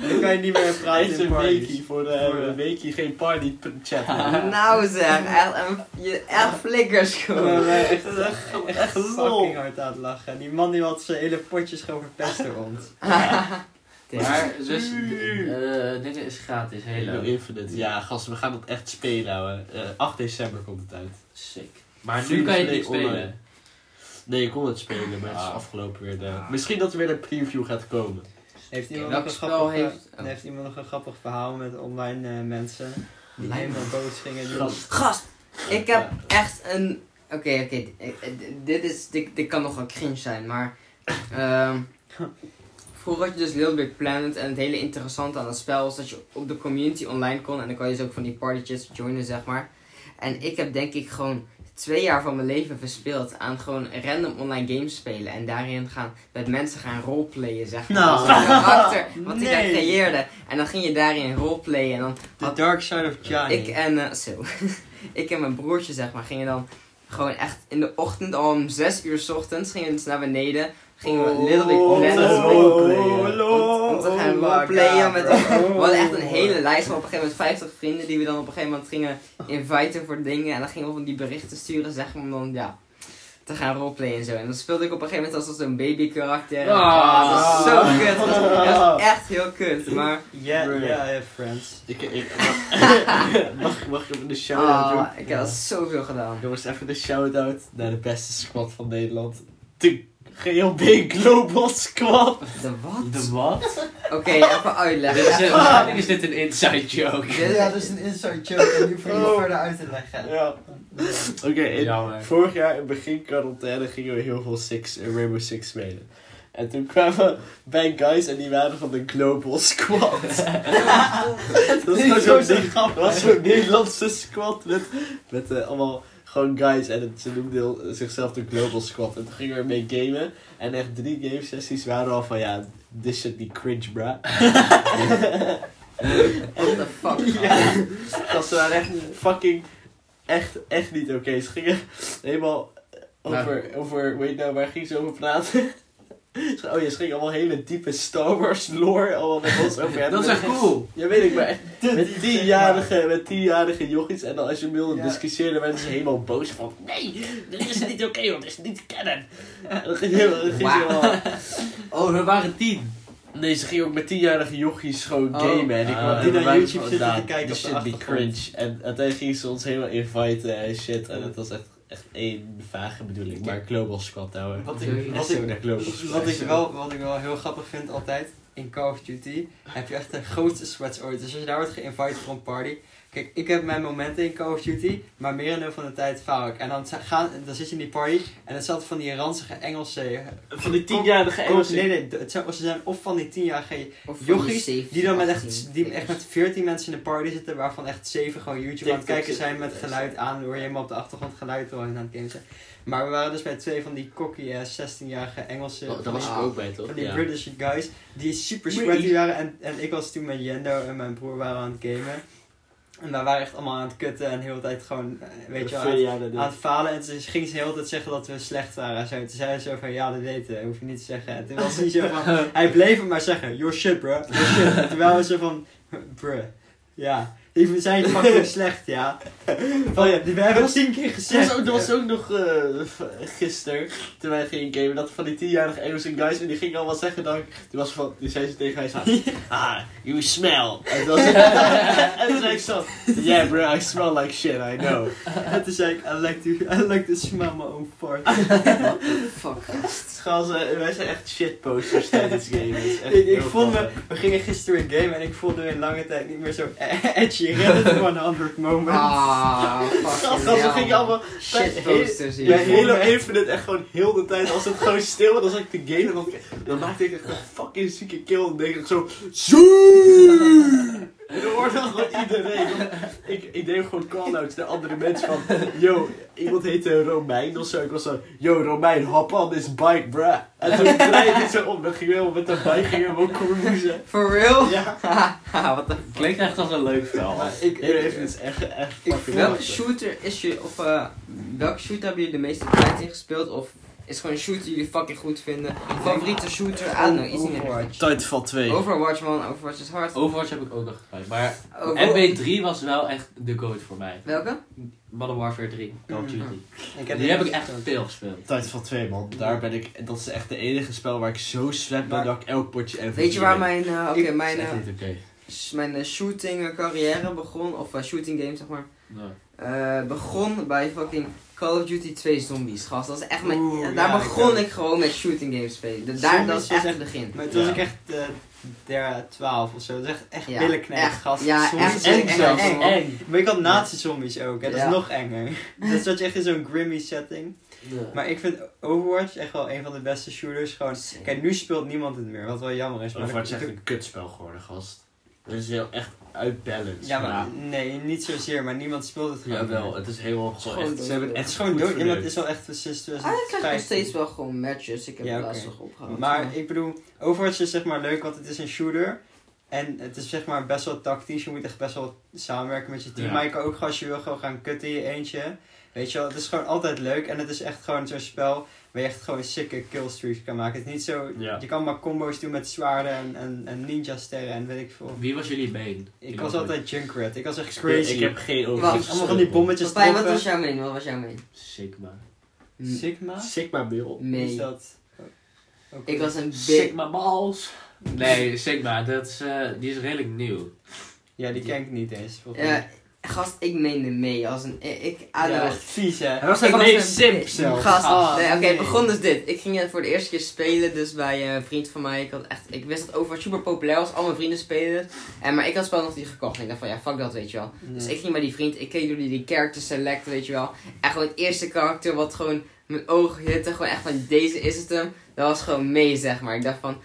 dan kan je niet meer praten in weekie voor de, Voor de- weekie geen party chat. Nou zeg, echt, je, echt flikkers gewoon. echt, echt, fucking hard aan het lachen. Die man die had zijn hele potjes gewoon verpest door ons. Maar dus, eh dit is gratis, Halo Halo. Infinite. Ja, gasten, we gaan dat echt spelen, ouwe. Eh, 8 december komt het uit. Sick. Maar nu kan je het niet spelen. online. Nee, ik kon het spelen, maar het is Ah. afgelopen weer. De... Misschien dat er weer een preview gaat komen. Heeft iemand, nog een spel grappig, heeft- eh, heeft iemand nog een grappig verhaal met online eh, mensen? Die Online helemaal boos gingen. Die Gast. Gast, ik heb echt een... Oké, oké, eh, eh, dit is... Dit, dit kan nogal cringe zijn, maar... ehm, vroeger had je dus Little Big Planet en het hele interessante aan het spel was dat je op de community online kon en dan kan je dus ook van die partytjes joinen, zeg maar. En ik heb denk ik gewoon twee jaar van mijn leven verspeeld aan gewoon random online games spelen en daarin gaan met mensen gaan roleplayen, zeg maar. Nou. Karakter wat ik daar creëerde. En dan ging je daarin roleplayen en dan The Dark Side of Johnny. ik en, eh, zo. ik en mijn broertje, zeg maar, gingen dan gewoon echt in de ochtend, al om 6 uur 's ochtends, gingen we dus naar beneden. Gingen we Little Big Oh, oh, roleplayen. oh, Om te gaan oh roleplayen God, met. We hadden echt een hele lijst van op een gegeven moment 50 vrienden die we dan op een gegeven moment gingen inviten voor dingen. En dan gingen we van die berichten sturen, zeg maar, om dan, ja, te gaan roleplayen en zo. En dan speelde ik op een gegeven moment als zo'n baby karakter. En, Ah. dat was zo kut. Dat was, dat was echt heel kut. Maar, Yeah, Bro. yeah, I have friends. Ik, ik, mag, mag je even de shout-out ah, doen? ik heb dat zoveel gedaan. Jongens, even de shout-out naar de beste squad van Nederland. De GLB Global Squad. De wat? De wat? Oké, even Dit uitleggen. is, een- waarschijnlijk is dit een inside joke. Dit- Ja, dat is een inside joke en nu voor je Oh. verder uit te leggen. Ja. Oké, in- Jammer. vorig jaar in begin quarantaine gingen we heel veel Six, eh, Rainbow Six spelen. En toen kwamen bij guys en die waren van de Global Squad. dat is gewoon zo'n ding. Dat was zo'n Nederlandse squad met, met eh, allemaal gewoon guys. En het, ze noemden heel- zichzelf de Global Squad. En toen gingen we ermee gamen. En echt drie game sessies waren al van ja, this should be cringe, bra. What the fuck? Ja, dat ze waren echt fucking, echt, echt niet oké. Ze gingen helemaal over, over, weet je nou, waar ging ze over praten? Oh ze gingen allemaal hele diepe Star Wars lore allemaal met ons over hebben. Dat is echt cool. Ja, weet ik, maar echt met tienjarige, met tienjarige jochies. En dan als je wilde Ja. discussiëren, werden ze helemaal boos van, nee, dit is niet oké, want dit is niet kennen. En dan ging, je- helemaal... Oh, we waren tien. Nee, ze gingen ook met tienjarige jochies gewoon Oh. gamen. En ik kwam die naar YouTube zitten te kijken this op de should be cringe. En uiteindelijk gingen ze ons helemaal inviten en shit. En het was echt, echt één vage bedoeling. Maar Global Squad, ouwe. Wat ik, wat, zo ik, naar Global Squad. wat, ik wel, wat ik wel heel grappig vind altijd, in Call of Duty heb je echt de grootste sweats ooit. Dus als je daar wordt geïnviteerd voor een party, Kijk, ik heb mijn momenten in Call of Duty, maar merendeel van de tijd faal ik. En dan, gaan, dan zit je in die party en het zat van die ranzige Engelse... eh, Van die tienjarige Engelsen. Nee, nee, het zijn, ze zijn of van die tienjarige Of van jochies die die dan met 17, echt, die echt met 14 mensen in de party zitten, waarvan echt 7 gewoon YouTube aan het kijken zijn met geluid aan, hoor je helemaal op de achtergrond geluid aan het gamen zijn. Maar we waren dus bij twee van die cocky ass 16-jarige Engelse, Oh, daar was ik ook bij, toch? van die Ja. British guys, die super sweaty waren en, en ik was toen met Jendo en mijn broer waren aan het gamen. En wij waren echt allemaal aan het kutten en de hele tijd gewoon, eh, weet je wel, aan het- aan het falen. En toen ging ze de hele tijd zeggen dat we slecht waren. en Zo. Toen zei ze zo van, ja, dat weten we. Hoef je niet te zeggen. En toen was hij zo van, hij bleef het maar zeggen. Your shit, bro. Your shit. En terwijl we zo van, bruh. Ja. Die zijn fucking slecht, ja. Van, Oh ja, die- we hebben het tien keer Er gezegd. was ook, er was ook nog v- gisteren, toen wij gingen gamen, dat van die tienjarige Engelse guys, en die gingen allemaal zeggen dan, toen was van, die zei ze tegen mij zo, ah, you smell. En toen, was ik, en toen zei ik zo, yeah bro, I smell like shit, I know. En toen zei ik, I like to, I like to smell my own fart. Fuck. Gazen, wij zijn echt shitposters tijdens echt ik, ik me, we gingen gisteren game en ik voelde me in lange tijd niet meer zo edgy. Reddit 100 moment. Ah, fuck. Gasten, we gingen allemaal Shitposters hier. Halo Infinite echt gewoon heel de tijd, als het gewoon stil was, zat ik te gamen, dan, dan maakte ik echt een fucking zieke kill, en denk ik zo, Zoom! En dan hoorde dan gewoon iedereen. Ik, ik deed gewoon call-outs naar andere mensen van, yo, iemand heette Romein of zo, ik was zo, yo Romein, hop on this bike, bruh. En toen draaide ik zo om, dan gingen we met de bike, gingen we ook cruisen. For real? Ja. Haha, wat de Klinkt echt als een leuk spel. Maar ik, Infinite is echt, echt Ik fucking Welke shooter is je, of eh, welke shooter hebben jullie de meeste tijd in gespeeld? Of is gewoon een shooter die jullie fucking goed vinden? Favoriete shooter? I don't know, iets Overwatch. Titanfall 2. Overwatch man, Overwatch is hard. Overwatch heb ik ook nog gespeeld. Maar Over- MW3 was wel echt de goat voor mij. Welke? Modern Warfare 3, Call of Duty. Ik Die heb ik echt veel gespeeld. Titanfall 2 man, daar ben ik, dat is echt de enige spel waar ik zo slap ben Maar- dat ik elk potje MVP Weet je waar mijn, eh, oké, mijn, Dat is echt niet oké. s- mijn eh, shooting eh, carrière begon, of eh, shooting game zeg maar, begon bij fucking Call of Duty 2 Zombies, gast. Dat is echt mijn, Oeh, daar ja, begon ik ik, gewoon met shooting games spelen. De- daar, dat Zombies is was echt het begin. Maar toen was Ja. ik echt eh, der 12 of zo. Dat is echt, echt Ja, echt. gast. Ja, Zombies echt eng, echt eng, zo. eng. eng. Maar ik had nazi-zombies ook, hè. dat Ja. is nog enger. dat zat je echt in zo'n grimmy setting. Maar ik vind Overwatch echt wel een van de beste shooters. Gewoon, kijk, nu speelt niemand het meer, wat wel jammer is. Maar Overwatch is echt een kutspel geworden, gast. Het is heel echt uitbalanced. Ja, maar nee, niet zozeer, maar niemand speelt het gewoon. Jawel, het is helemaal gewoon echt, ze hebben het echt is gewoon dood. Het is wel echt sinds Ah, ik krijg nog 2015. steeds wel gewoon matches. Ik heb Ja, het oké. laatst nog opgehouden. Maar ik bedoel, Overwatch is zeg maar leuk, want het is een shooter. En het is zeg maar best wel tactisch. Je moet echt best wel samenwerken met je team. Ja. Maar je kan ook gewoon, als je wil, gewoon gaan kutten in je eentje. Weet je wel, het is gewoon altijd leuk. En het is echt gewoon zo'n spel waar je echt gewoon sikke killstreaks kan maken. Het is niet zo... Ja. Je kan maar combo's doen met zwaarden en, en, en ninja sterren en weet ik veel. Wie was jullie main? Ik was altijd Junkrat. Ik was echt Ik, crazy. ik heb geen Wacht, Overwatch allemaal van die bommetjes Papijn, wat was jouw main? Wat was jouw main? Sigma. Sigma? man. Sigma Bill. Wie is Nee. dat? Oh, oké. Ik was een big... Sigma Balls. Nee, Sigma, dat is, eh, die is redelijk nieuw. Ja, die ken ik niet eens. Ja, gast, ik meende mee als een... Ik, don't ja, vies hè. Hij was Ik een simp zelfs. Gast, Ah, nee, oké, nee. begon dus dit. Ik ging het voor de eerste keer spelen, dus bij eh, een vriend van mij. Ik, had echt, ik wist dat Overwatch super populair was, al mijn vrienden spelen het. En, maar ik had het spel nog niet gekocht. En ik dacht van, ja, fuck dat, weet je wel. Dus ik ging bij die vriend, ik keek door die, die character select, weet je wel. En gewoon het eerste karakter wat gewoon mijn ogen hitte, gewoon echt van, deze is het hem. Dat was gewoon mee, zeg maar. Ik dacht van,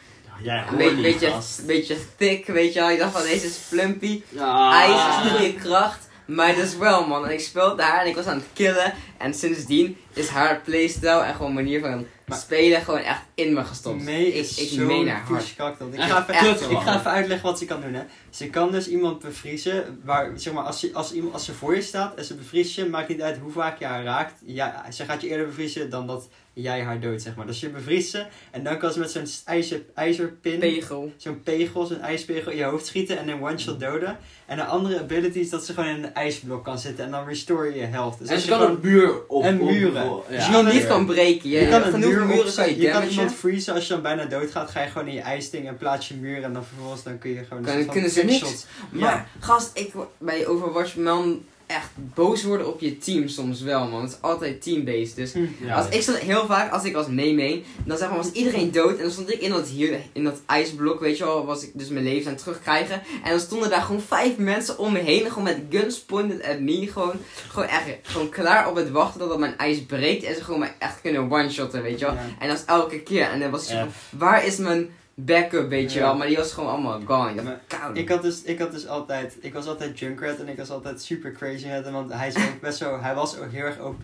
Jij een hoort beetje, beetje, gast. beetje thick, weet je wel. Ik dacht van, deze is plumpy. Ah. IJs is niet je kracht. Maar dus wel man. En ik speelde haar en ik was aan het killen. En sindsdien is haar playstyle en gewoon manier van Maar- spelen gewoon echt in me gestopt. Mee is ik meen haar hard. dat. Ik ga, even, echt ik wel. ga even uitleggen wat ze kan doen hè. Ze kan dus iemand bevriezen, waar, zeg maar, als, ze, als, iemand, als ze voor je staat en ze bevriest je, maakt niet uit hoe vaak je haar raakt. Ja, ze gaat je eerder bevriezen dan dat jij haar doodt, zeg maar. Dus je bevriest ze en dan kan ze met zo'n ijzer, ijzerpin, Pegel. zo'n pegel, zo'n ijspegel in je hoofd schieten en een one-shot doden. En een andere ability is dat ze gewoon in een ijsblok kan zitten en dan restore je je health. Dus en als ze je kan gewoon- een muur op. En muren. op- Dus ja. je kan niet kan breken. Je, Je kan een genoeg muur muren kan je Je kan iemand freezen als je dan bijna doodgaat. Ga je gewoon in je ijsding en plaats je muur. En dan vervolgens dan kun je gewoon... Kan- kunnen ze niks? Maar gast, ik, bij Overwatch man, echt boos worden op je team soms wel, man. Het is altijd team-based. Dus Ja, als ik stond heel vaak, als ik was mee dan zeg maar, was iedereen dood. En dan stond ik in dat, hier, in dat ijsblok, weet je wel, was ik dus mijn leven aan het terugkrijgen. En dan stonden daar gewoon vijf mensen om me heen, gewoon met guns pointed at me. Gewoon, gewoon echt, gewoon klaar op het wachten totdat mijn ijs breekt. En ze gewoon mij echt kunnen one-shotten, weet je wel. Ja. En dat is elke keer. En dan was ik zo waar is mijn backup, weet je Ja. wel. Maar die was gewoon allemaal gone. Ik dacht, Maar koud. Ik had, dus, ik had dus altijd, ik was altijd Junkrat en ik was altijd super crazy met hem, want hij, is ook best zo, hij was ook heel erg OP,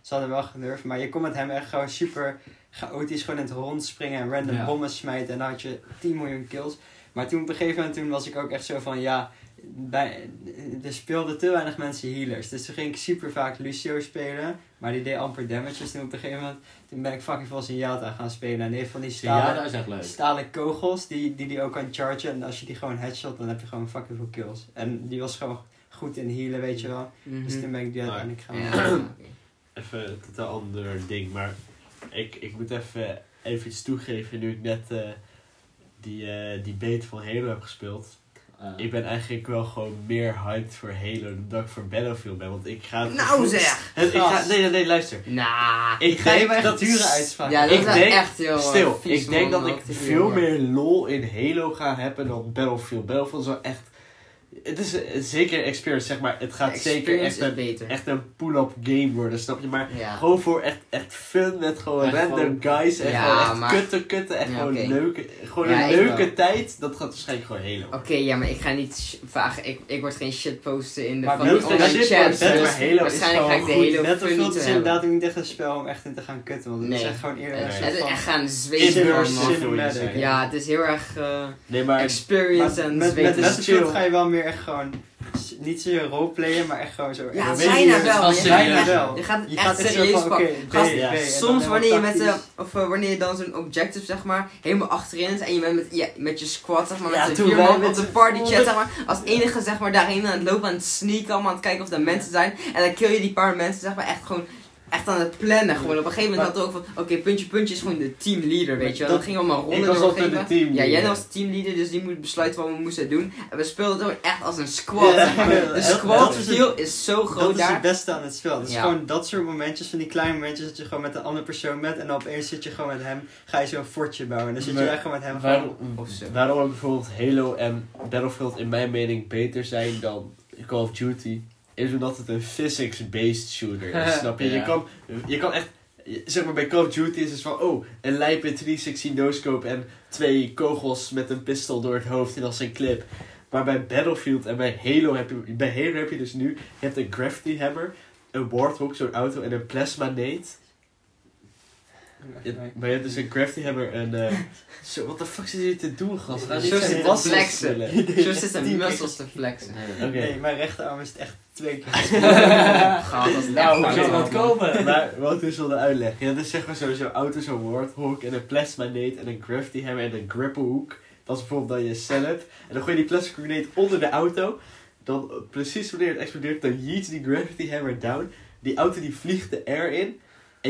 ze hadden wel gedurfd, maar je kon met hem echt gewoon super chaotisch gewoon in het rond springen en random Ja. bommen smijten en dan had je 10 miljoen kills. Maar toen op een gegeven moment toen was ik ook echt zo van, ja, bij, er speelden te weinig mensen healers, dus toen ging ik super vaak Lucio spelen, maar die deed amper damage, dus toen op een gegeven moment, toen ben ik fucking veel Zenyatta gaan spelen en die heeft van die stalen... ja, dat is echt leuk. Stalen kogels die, die die ook kan chargen. En als je die gewoon headshot, dan heb je gewoon fucking veel kills. En die was gewoon goed in healen, weet je wel. Mhm. Dus toen ben ik die Maar- uiteindelijk gaan Ja. Even een totaal ander ding, maar ik, ik moet even, even iets toegeven nu ik net eh, die, eh die beta van Halo heb gespeeld. Eh, Ik ben eigenlijk wel gewoon meer hyped voor Halo dan dat ik voor Battlefield ben, want ik ga... het Nou gevoel- zeg! Het, ik ga, nee, nee, nee, luister. Nah. Ik ga je bij dat dure uitspraken. Ja, dat Ik is denk- echt heel eh, Stil, ik denk dat ik veel meer lol in Halo ga hebben dan Battlefield. Battlefield is wel echt... Het is een- zeker een experience, zeg maar. Het gaat zeker echt een, beter. echt een pull-up game worden, snap je? Maar Ja. gewoon voor echt, echt fun met gewoon Echt random gewoon- guys. En Ja, gewoon echt maar- kutten, kutten. Echt Ja, gewoon leuke, gewoon Ja, een leuke wel. tijd. Dat gaat waarschijnlijk gewoon Halo. Oké, ja, maar ik ga niet vragen. Ik, ik word geen shit posten in de Maar geen online shit chat. posten, dus Halo waarschijnlijk ga ik de. Halo fun Battlefield niet is inderdaad ook niet echt een spel om echt in te gaan kutten. Want het is echt gewoon eerder Het is van- echt gaan zeggen. Ja, het is heel erg eh, experience en met, met chill. ga je wel meer echt gewoon, niet zozeer roleplayen, maar echt gewoon zo. Ja, bijna wel. wel Je gaat wel. Je gaat het Je echt gaat serieus van, pakken. oké, B, Gast, ja, Soms wanneer je met, de, of eh, wanneer je dan zo'n objective zeg maar helemaal achterin is en je bent met, ja, met je squad zeg maar Ja, met de vier wij man met op de party chat zeg maar als enige zeg maar daarheen aan het lopen aan het sneaken allemaal aan het kijken of er mensen zijn en dan kill je die paar mensen zeg maar echt gewoon echt aan het plannen gewoon op een gegeven moment Maar- had ook van oké puntje puntje is gewoon de teamleader weet je wel. Dat- dan gingen we maar Ik ronden was altijd de geven. ja jij was de teamleader dus die moet besluiten wat we moesten doen. En we speelden het ook echt als een squad. Ja, de is het- feel is zo Dat groot is daar. het beste aan het spel. Het is Ja. gewoon dat soort momentjes, van die kleine momentjes dat je gewoon met een andere persoon bent en dan opeens zit je gewoon met hem, ga je zo'n fortje bouwen. En dan zit je echt gewoon met hem Waarom, zo. waarom bijvoorbeeld Halo en Battlefield in mijn mening beter zijn dan Call of Duty, is omdat het een physics-based shooter is. snap je? Je, kan, je kan echt, zeg maar bij Call of Duty is het van, oh, een lijpe 360 no-scope en twee kogels met een pistool door het hoofd en als een clip. Maar bij Battlefield en bij Halo heb je, bij Halo heb je dus nu, je hebt een gravity hammer, een warthog, zo'n auto en een plasma. Je- maar je hebt dus een gravity hammer en eh zo, wat de fuck zit je te doen, gast? Ga niet zit te muscles flexen. Zo zit zijn muscles te flexen. Oké. Nee, mijn rechterarm is echt twee keer. Gaaf, dat is Nou, hoe dat man. komen? Maar wat is wel de uitleg? Ja, dus zeg maar sowieso auto, zo'n warthog en een plasma nade en een gravity hammer en een grapple hook. Dat is bijvoorbeeld dan je setup. En dan gooi je die plastic grenade onder de auto. Dan precies wanneer het explodeert, dan yeet die gravity hammer down. Die auto die vliegt de air in.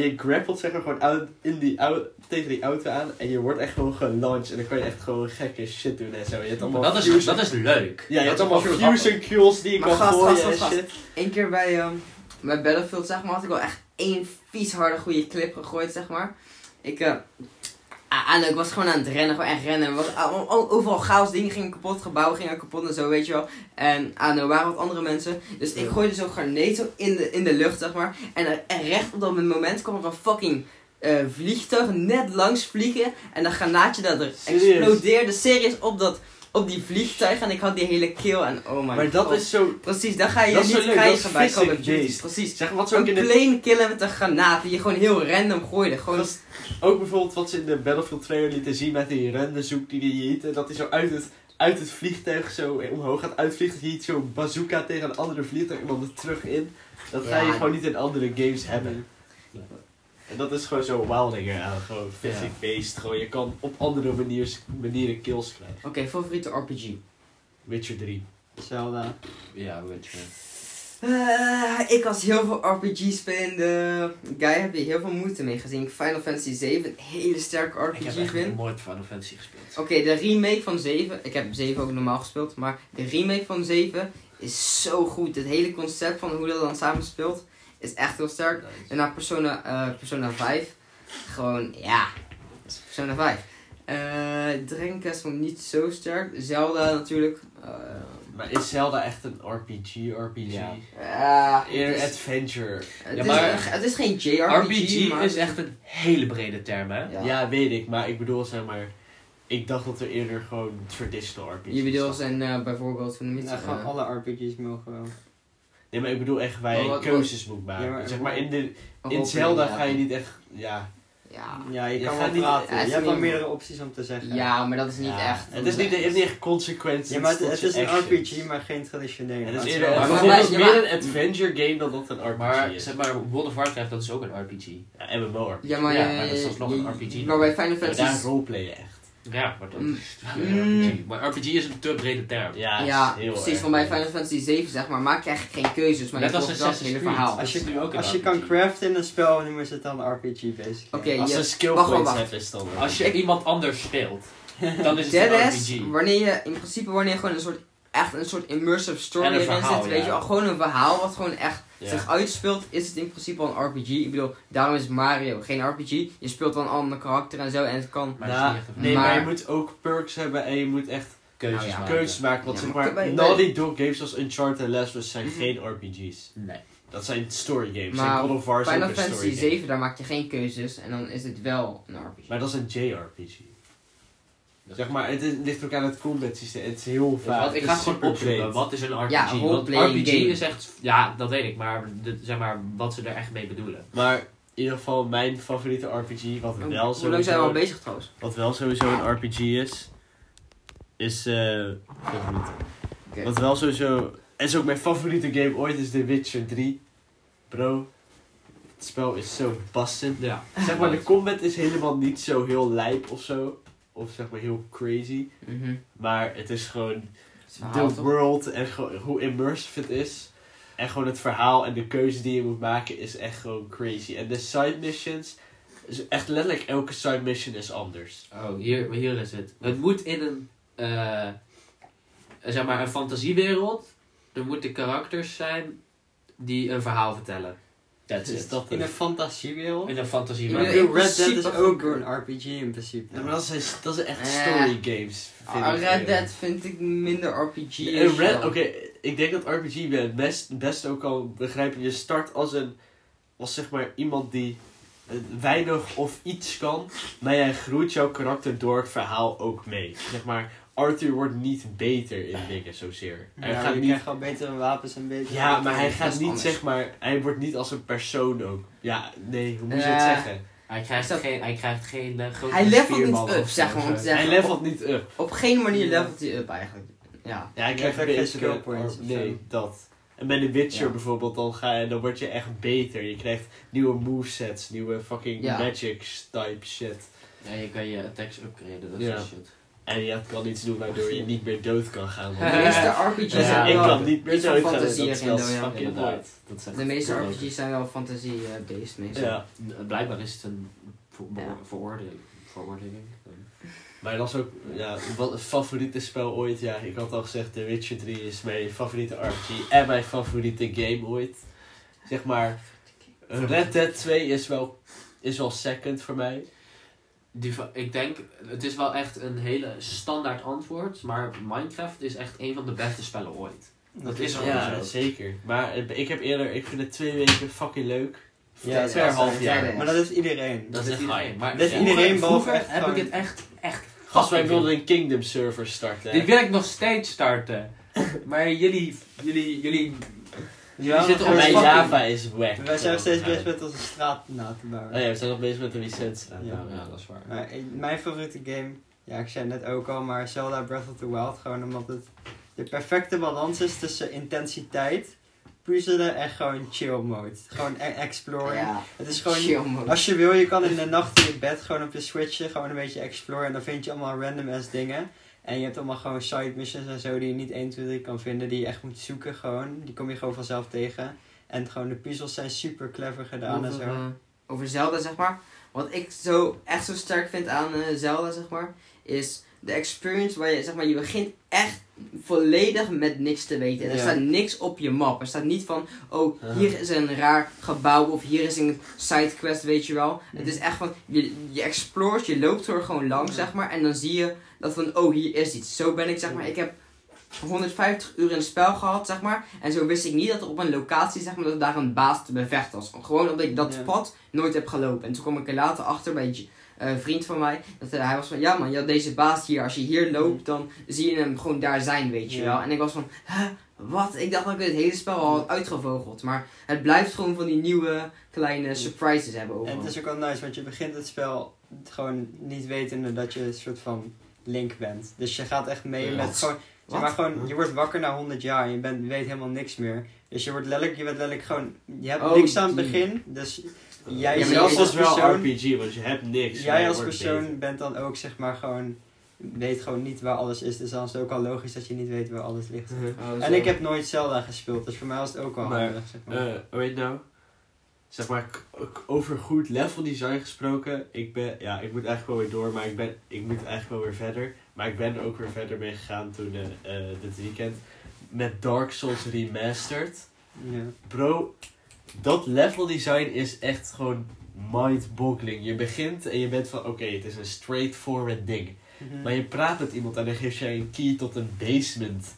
En je grappelt zeg maar gewoon out, in die au- tegen die auto aan. En je wordt echt gewoon gelaunched. En dan kan je echt gewoon gekke shit doen en zo. Je hebt allemaal Dat is, dat is leuk. Ja, je hebt Dat allemaal fusion kills die je Maar kan gast, gooien gast, en gast, shit. Eén keer bij, ehm bij Battlefield, zeg maar, had ik wel echt één vies harde goede clip gegooid, zeg maar. Ik, eh ah, en ik was gewoon aan het rennen, gewoon echt rennen. Er was, ah, overal chaos, dingen gingen kapot, gebouwen gingen kapot en zo, weet je wel. En ah, er waren wat andere mensen. Dus ik gooide zo'n zo in de, in de lucht, zeg maar. En, er- en recht op dat moment kwam er een fucking eh, vliegtuig net langs vliegen. En dat granaatje dat er explodeerde serieus op, dat, op die vliegtuig. En ik had die hele kill en oh my Maar dat god. is zo... Precies, dan ga je Dat niet leuk, krijgen bij Call of Duty. Precies. Zeg wat ze ook in Een de killen met een granaat die je gewoon heel random gooide. Gewoon, ook bijvoorbeeld wat ze in de Battlefield trailer lieten zien met die renderzoek die die jeet. En dat hij zo uit het, uit het vliegtuig zo omhoog gaat uitvliegen. Dat je zo'n bazooka tegen een andere vliegtuig en dan er terug in. Dat ga je gewoon niet in andere games hebben. En dat is gewoon zo wilding aan. Gewoon physics-based. Gewoon, je kan op andere maniers, manieren kills krijgen. Oké, favoriete RPG? Witcher 3. Zelda. Ja, je. Eh, ik als heel veel RPG-spelende guy heb je heel veel moeite mee gezien. Ik Final Fantasy 7 een hele sterke Ik heb RPG vind. nooit Final Fantasy gespeeld. Oké, de remake van 7. Ik heb 7 ook normaal gespeeld. Maar de remake van 7 is zo goed. Het hele concept van hoe dat dan samen speelt is echt heel sterk. En naar Persona, eh, Persona 5. Gewoon, ja. Persona 5. Eh Dreamcast vond ik niet zo sterk. Zelda natuurlijk. eh, Maar is Zelda echt een RPG, RPG? Ja. ja, is, adventure. het, Ja, is, maar- een- het is geen JRPG, RPG maar is echt een hele brede term, hè? Ja. Ja. weet ik, maar ik bedoel zeg maar. Ik dacht dat er eerder gewoon traditional RPG's Je bedoelt zijn. eh, bijvoorbeeld van de Ja, mythische... gewoon alle RPG's mogen wel. Nee, maar ik bedoel echt waar Oh, je keuzes moet maken. Ja, maar- zeg maar in, de, in Zelda ja. ga je niet echt. Ja, Ja. Ja, je Je kan gaat wel niet- praten. ja, je hebt wel meerdere opties om te zeggen. ja, maar dat is niet Ja. echt. Het is niet, het heeft niet echt consequenties. Ja, maar het, is een. RPG, maar geen traditionele. Het Maar is eerder, Maar is ja, meer een adventure game dan dat een RPG Maar is. zeg maar, World of Warcraft, dat is ook een RPG. Ja, MMORPG. Ja, maar, Ja, maar dat is alsnog je- een RPG. Maar bij Final Fantasy... daar roleplayen echt. Ja, maar dat Mm. is een RPG. Maar RPG is een te brede term. Ja, Ja, heel precies. erg. Van bij Final Fantasy 7 zeg maar, maak je eigenlijk geen keuzes, maar Net je als volgt hele Creed. verhaal. Als Dat is nu ook je, een als je kan craften in een spel, noemen ze het dan een RPG basically. Oké, Als je- je skill wacht, points wacht. hebt, is het dan. Als je Ik- iemand anders speelt, dan is het een RPG. wanneer je, in principe wanneer je gewoon een soort, echt een soort immersive story een erin zit, weet ja. je wel, gewoon een verhaal wat gewoon echt Ja. zich uitspeelt, is het in principe al een RPG. Ik bedoel, daarom is Mario geen RPG. Je speelt wel een ander karakter en zo en het kan... Maar Nou, nee, maar, Maar- je moet ook perks hebben en je moet echt keuzes Nou ja. maken. keuzes maken. Want Ja, zeg maar bij- Naughty Dog games zoals Uncharted en Last of Us zijn Mhm. geen RPG's. Nee. Dat zijn story games. Maar en God of War is ook Final een Fantasy story game. 7, daar maak je geen keuzes en dan is het wel een RPG. Maar dat is een JRPG. Zeg maar, het is- ligt ook aan het combat systeem. Het is heel vaak. wat, ik ga gewoon opzoeken, wat is een RPG? Ja, Want RPG game. is echt, ja, dat weet ik, maar, de, zeg maar wat ze er echt mee bedoelen. Maar in ieder geval mijn favoriete RPG, wat Hoe- wel Hoe lang zijn we al bezig trouwens? wat wel sowieso een RPG is, is eh. Wat wel sowieso, en is ook mijn favoriete game ooit, is The Witcher 3. Bro, het spel is zo bassend. Ja. Zeg maar, de combat is helemaal niet zo heel lijp of zo. Of zeg maar heel crazy. Mhm. Maar het is gewoon de world en gewoon hoe immersive het is. En gewoon het verhaal en de keuze die je moet maken is echt gewoon crazy. En de side missions, is echt letterlijk elke side mission is anders. Oh, hier, hier is het. Het moet in een, eh, zeg maar, een fantasiewereld. Er moeten karakters zijn die een verhaal vertellen. That's Is it. dat In een... fantasiewereld. In een fantasie. Ja, Red Dead is gewoon- ook een RPG in principe. Ja, maar dat zijn, dat zijn echt Eh. story games. vind Ah, ik, Red. Dead vind ik minder RPG. Red- Oké, ik denk dat RPG het best, best ook al begrijpen. Je start als een, als zeg maar iemand die eh, weinig of iets kan, maar jij groeit jouw karakter door het verhaal ook mee. Zeg maar, Arthur wordt niet beter in dingen zozeer. Hij Ja, gaat je niet, krijgt wel betere wapens en betere... ja, maar hij gaat niet anders. zeg maar, hij wordt niet als een persoon ook. Ja, nee, hoe moet je Eh, het zeggen? Hij krijgt Dat- geen, hij krijgt geen uh, grote Hij levelt niet up, zeg maar, om te zeggen. Hij levelt niet up. Op geen manier Ja. levelt hij up eigenlijk. Ja. Ja, hij Je krijgt geen skill points Nee, zo. dat. En bij The Witcher Ja. bijvoorbeeld, dan, ga je, dan word je echt beter. Je krijgt nieuwe movesets, nieuwe fucking Ja. magic type shit. Ja, je kan je attacks upgraden, dat Ja. is shit. En je kan iets doen waardoor je niet meer dood kan gaan. De meeste RPG's Ja, zijn ik wel kan niet meer dood gaan. Dat is erin, wel though, ja. fucking Inderdaad. mooi. Dat is echt De meeste. RPG's zijn wel fantasie-based meestal. Ja, Blijkbaar is het een veroordeling. veroordeling. maar dat is ook ja, wat een favoriete spel ooit. Ja, ik had al gezegd, The Witcher 3 is mijn favoriete RPG en mijn favoriete game ooit. Zeg maar, Red Dead 2 is wel, is wel second voor mij. Die, ik denk, het is wel echt een hele standaard antwoord, maar Minecraft is echt een van de beste spellen ooit. Dat is ook Ja, zo. zeker. Maar ik heb eerder, ik vind het twee weken fucking leuk. Ja, per is half jaar. Maar dat is iedereen. Dat is iedereen. Maar Dat is vroeger- iedereen heb ik het echt, echt Gast, wij wilden een Kingdom server starten. hè? Die wil ik nog steeds starten. Maar jullie, jullie, jullie, Ja, zitten En op mijn fucking- Java is wack. Wij zijn nog steeds bezig met onze straat na te bouwen. Oh ja, we zijn nog bezig met de licentie. Ja. ja, ja, dat is waar. Maar ik- mijn favoriete game, ja ik zei het net ook al, maar Zelda Breath of the Wild. Gewoon omdat het de perfecte balans is tussen intensiteit, puzzelen en gewoon chill mode. Gewoon e- exploren. Ja. Het is gewoon, Chill mode. als je wil, je kan in de nacht in je bed gewoon op je switchen, gewoon een beetje exploren. En dan vind je allemaal random ass dingen. En je hebt allemaal gewoon side missions en zo die je niet 1, 2, 3 kan vinden, die je echt moet zoeken gewoon. Die kom je gewoon vanzelf tegen. En gewoon de puzzels zijn super clever gedaan en over, zo. eh, over Zelda, zeg maar. Wat ik zo echt zo sterk vind aan eh, Zelda, zeg maar, is de experience waar je, zeg maar, je begint echt volledig met niks te weten. En er Ja. staat niks op je map. Er staat niet van, oh, hier is een raar gebouw of hier is een sidequest, weet je wel. Het is echt van, je, je explores, je loopt er gewoon langs, zeg maar. En dan zie je dat van, oh, hier is iets. Zo ben ik, zeg maar, ik heb 150 uur in het spel gehad, zeg maar. En zo wist ik niet dat er op een locatie, zeg maar, dat daar een baas te bevechten was. Gewoon omdat ik dat pad nooit heb gelopen. En toen kwam ik er later achter bij een eh, vriend van mij. Dat eh, hij was van, ja man, je had deze baas hier. Als je hier loopt, dan zie je hem gewoon daar zijn, weet je Ja. wel. En ik was van, huh, wat? Ik dacht dat ik het hele spel al had uitgevogeld. Maar het blijft gewoon van die nieuwe kleine surprises hebben En overal. het is ook wel nice, want je begint het spel gewoon niet wetende dat je een soort van Link bent. Dus je gaat echt mee met gewoon... Zeg Wat? maar gewoon, je wordt wakker na 100 jaar en je, bent, weet helemaal niks meer. Dus je wordt letterlijk, je bent letterlijk gewoon, je hebt Oh, niks aan het begin. Dus jij Ja, je- als is wel persoon, RPG, want je hebt niks. jij als persoon beter. bent dan ook zeg maar gewoon, weet gewoon niet waar alles is. Dus dan is het ook al logisch dat je niet weet waar alles ligt. Oh, En zo. ik heb nooit Zelda gespeeld, dus voor mij was het ook wel Maar, handig. Zeg maar. Eh, hoe heet het nou? Zeg maar, over goed level design gesproken. Ik ben, ja, ik moet eigenlijk wel weer door, maar ik ben, ik moet eigenlijk wel weer verder. Maar ik ben ook weer verder mee gegaan toen, eh, eh, dit weekend. Met Dark Souls Remastered. ja. Bro, dat level design is echt gewoon mind-boggling. Je begint en je bent van, oké, het is een straightforward ding. Mhm. Maar je praat met iemand en dan geeft jij een key tot een basement.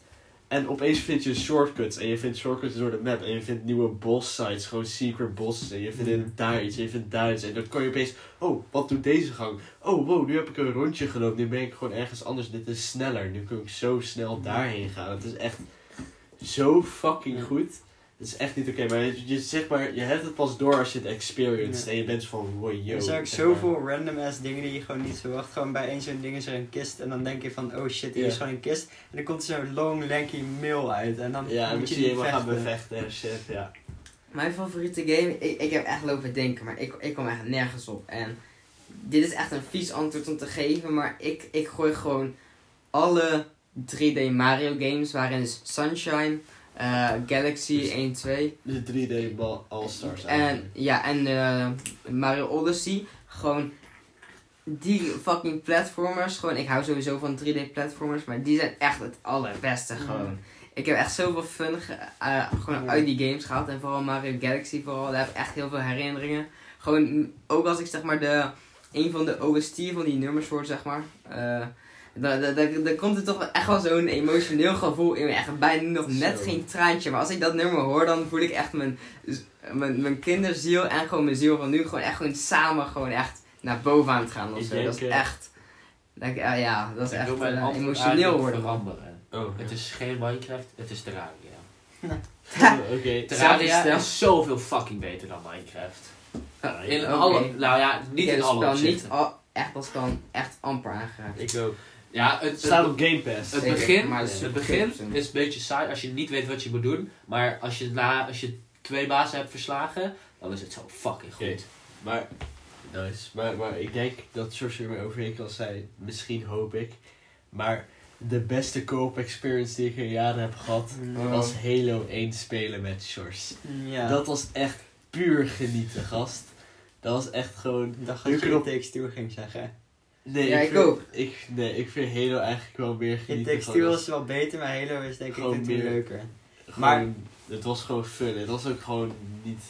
En opeens vind je shortcuts. En je vindt shortcuts door de map. En je vindt nieuwe boss sites. Gewoon secret bosses. En je vindt Mhm. in daar iets. En je vindt daar iets. En dan kan je opeens... Oh, wat doet deze gang? Oh, wow, nu heb ik een rondje gelopen. Nu ben ik gewoon ergens anders. Dit is sneller. Nu kan ik zo snel daarheen gaan. Het is echt zo fucking goed. Het is echt niet oké. maar je, je, zeg maar, je hebt het pas door als je het experienced. Ja. En je bent van, wow, yo. er zijn ook maar. zoveel random ass dingen die je gewoon niet verwacht. Gewoon bij één zo'n ding is er een kist en dan denk je van oh shit, hier is gewoon een kist. En dan komt er zo'n long lanky mail uit en dan Ja, moet moet je je die helemaal gaan vechten. bevechten en shit, ja. Mijn favoriete game, ik, ik heb echt lopen denken, maar ik, ik kom echt nergens op. En dit is echt een vies antwoord om te geven, maar ik, ik gooi gewoon alle 3D Mario games, waarin is Sunshine, eh, Galaxy Dus- 1, 2 De 3D ball All-Stars en, ja, en eh, Mario Odyssey. Gewoon die fucking platformers, gewoon, ik hou sowieso van 3D platformers, maar die zijn echt het allerbeste gewoon. Ik heb echt zoveel fun eh, gewoon uit die games gehad. En vooral Mario Galaxy vooral. Daar heb ik echt heel veel herinneringen. Gewoon, ook als ik zeg maar de... Een van de OST van die nummers hoor, zeg maar. Dan, dan, dan, dan komt er toch echt wel zo'n emotioneel gevoel in me. Echt bijna nog net Zo. geen traantje. Maar als ik dat nummer hoor, dan voel ik echt mijn, mijn, mijn kinderziel en gewoon mijn ziel van nu gewoon echt gewoon samen gewoon echt naar boven aan het gaan. Of Ik zo. denk, dat is eh, echt... dat ik- eh, ja, dat is Ik echt eh, emotioneel worden. veranderen. Oh, Het is geen Minecraft, het is Terraria. Oké. Terraria stel. is zoveel fucking beter dan Minecraft. In alle, nou ja, niet in het alle niet opzichten. al, echt als kan echt amper aangeraakt. Ik ook. Ja, het, Het staat op Game Pass. het Zeker, begin, maar het is het super begin is een beetje saai als je niet weet wat je moet doen. Maar als je, na, als je twee bazen hebt verslagen, dan is het zo fucking goed. Maar, nice. Maar, maar ik denk dat George er mee overheen kan zijn. Misschien hoop ik. Maar de beste co-op experience die ik in jaren heb gehad, Oh. was Halo 1 spelen met George. Ja. Dat was echt puur genieten, gast. Dat was echt gewoon... Dat je knop- Takes Two ging zeggen. Nee, Ja, ik vind, ook. Ik, nee, ik vind Halo eigenlijk wel meer genieten. Two als- is wel beter, maar Halo is denk ik meer- leuker. Gewoon, Maar- het was gewoon fun. Het was ook gewoon niet...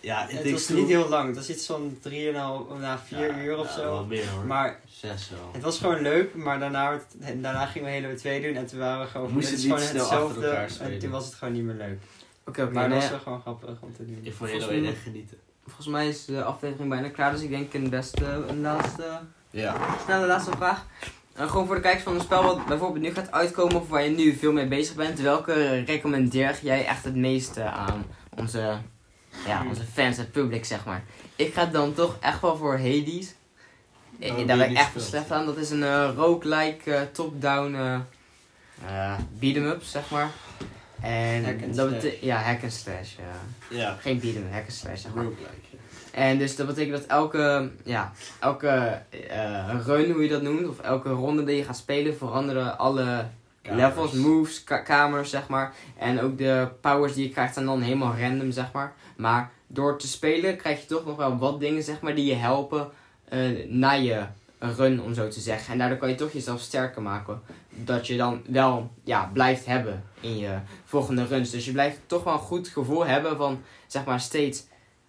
Ja, Het was niet heel lang, het was iets van 3,5 na 4 Ja, uur of ja, zo. wel meer hoor. Maar Zes wel. het was gewoon leuk, maar daarna, daarna gingen we Halo 2 doen en toen waren we gewoon We moesten het niet gewoon snel hetzelfde en toen was het gewoon niet meer leuk. Oké, oké. Maar dat nee, was wel gewoon grappig om te doen. Ik vond Halo 1 mij- echt genieten. Volgens mij is de aflevering bijna klaar, dus ik denk een beste, een laatste, Ja. snelle laatste vraag. Eh, gewoon voor de kijkers van een spel wat bijvoorbeeld nu gaat uitkomen of waar je nu veel mee bezig bent. Welke recommendeer jij echt het meeste aan onze, ja, Hmm. onze fans, het publiek zeg maar? Ik ga dan toch echt wel voor Hades. Oh, Daar ben ik echt slecht aan. Dat is een eh, roguelike eh, top-down eh eh, beat-em-up zeg maar. En Hack and dat ja, hack and slash. Ja. Ja. Geen beat-em, hack and slash zeg maar. Roguelike. En dus dat betekent dat elke, ja, elke eh, run, hoe je dat noemt, of elke ronde die je gaat spelen, veranderen alle Kamers. levels, moves, ka- kamers, zeg maar. En ook de powers die je krijgt zijn dan helemaal random, zeg maar. Maar door te spelen krijg je toch nog wel wat dingen, zeg maar, die je helpen eh, naar je run, om zo te zeggen. En daardoor kan je toch jezelf sterker maken. Dat je dan wel ja, blijft hebben in je volgende runs. Dus je blijft toch wel een goed gevoel hebben van zeg maar steeds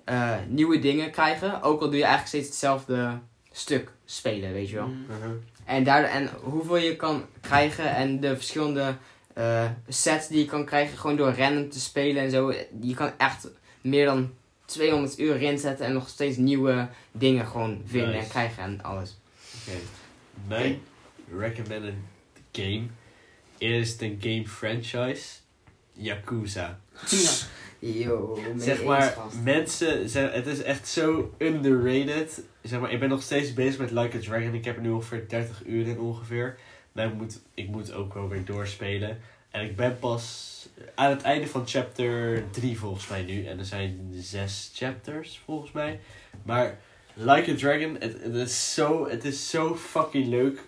eh, nieuwe dingen krijgen. Ook al doe je eigenlijk steeds hetzelfde stuk spelen, weet je wel. Mm. Uh-huh. En, daar, en hoeveel je kan krijgen en de verschillende eh, sets die je kan krijgen gewoon door random te spelen en zo. Je kan echt meer dan 200 uur erin zetten en nog steeds nieuwe dingen gewoon vinden Nice. en krijgen en alles. Oké. Mijn recommended game is de game franchise Yakuza. Yo, Zeg maar, mensen, zijn, het is echt zo underrated. Zeg maar, ik ben nog steeds bezig met Like a Dragon. Ik heb er nu ongeveer 30 uur in ongeveer. Maar ik moet, ik moet ook wel weer doorspelen. En ik ben pas aan het einde van chapter 3 volgens mij nu. En er zijn zes chapters volgens mij. Maar Like a Dragon, het, het, is, zo, het is zo fucking leuk.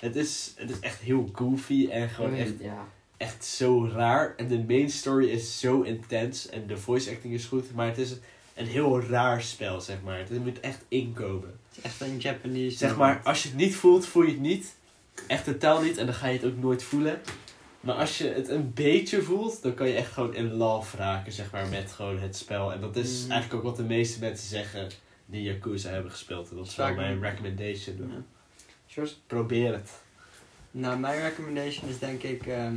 Het is, het is echt heel goofy en gewoon echt Ja. Echt zo raar. En de main story is zo intens. En de voice acting is goed. Maar het is een heel raar spel, zeg maar. Het moet echt inkomen. Het is echt een Japanese. Zeg maar, als je het niet voelt, voel je het niet. Echt totaal niet. En dan ga je het ook nooit voelen. Maar als je het een beetje voelt, dan kan je echt gewoon in love raken, zeg maar, met gewoon het spel. En dat is Mm. eigenlijk ook wat de meeste mensen zeggen die Yakuza hebben gespeeld. En dat is wel mijn recommendation. Ja. Probeer het. Nou, mijn recommendation is denk ik. ehm,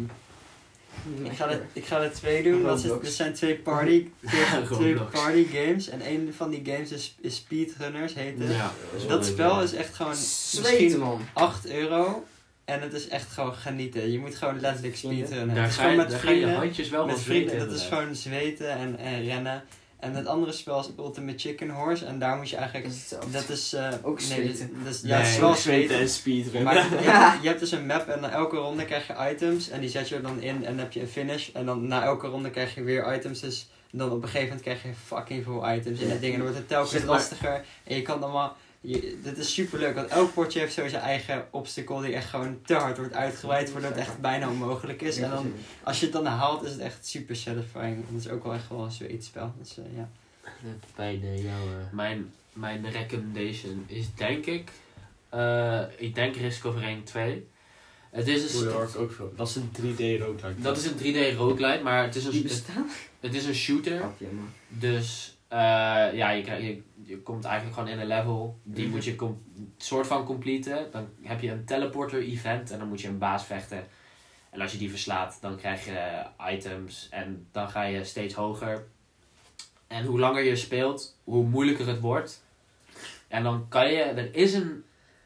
ik, ga er, ik ga er twee doen. Dat, is, Roblox. dat zijn twee party, twee, party games. En een van die games is, is Speedrunners, heet het. Ja, Dat spel is echt gewoon Zweten, misschien man. 8 euro. En het is echt gewoon genieten. Je moet gewoon letterlijk speedrunnen. Daar ga, gewoon je, met daar ga je vrienden. handjes wel met vrienden, dat is gewoon zweten en, en rennen. En het andere spel is Ultimate Chicken Horse. En daar moet je eigenlijk... Dat is hetzelfde. Dat is... eh, Ook nee, dat- zweten. dat is- ja, het is Nee, wel zweten en speedrunnen. Maar je, hebt- je hebt dus een map en na elke ronde krijg je items. En die zet je er dan in en dan heb je een finish. En dan na elke ronde krijg je weer items. Dus dan op een gegeven moment krijg je fucking veel items in dat ding. En dan wordt het telkens maar- lastiger. En je kan allemaal... Je, dit is super leuk, want elk potje heeft zo zijn eigen obstacle die echt gewoon te hard wordt uitgebreid, voordat het echt bijna onmogelijk is. En dan, als je het dan haalt, is het echt super satisfying. En het is ook wel echt wel een zweetspel. Dus eh, ja. Bij de jouwe... Mijn, mijn recommendation is denk ik, eh, ik denk Risk of Rain 2. Het is Hoe een, ook veel. Dat is een 3D roguelike. dat is een 3D roguelite, maar het is een, het, bestaan? het is een shooter. Dus eh, ja, je, je, je komt eigenlijk gewoon in een level. Die Mhm. moet je com- soort van completen. Dan heb je een teleporter event en dan moet je een baas vechten. En als je die verslaat, dan krijg je items en dan ga je steeds hoger. En hoe langer je speelt, hoe moeilijker het wordt. En dan kan je, er is een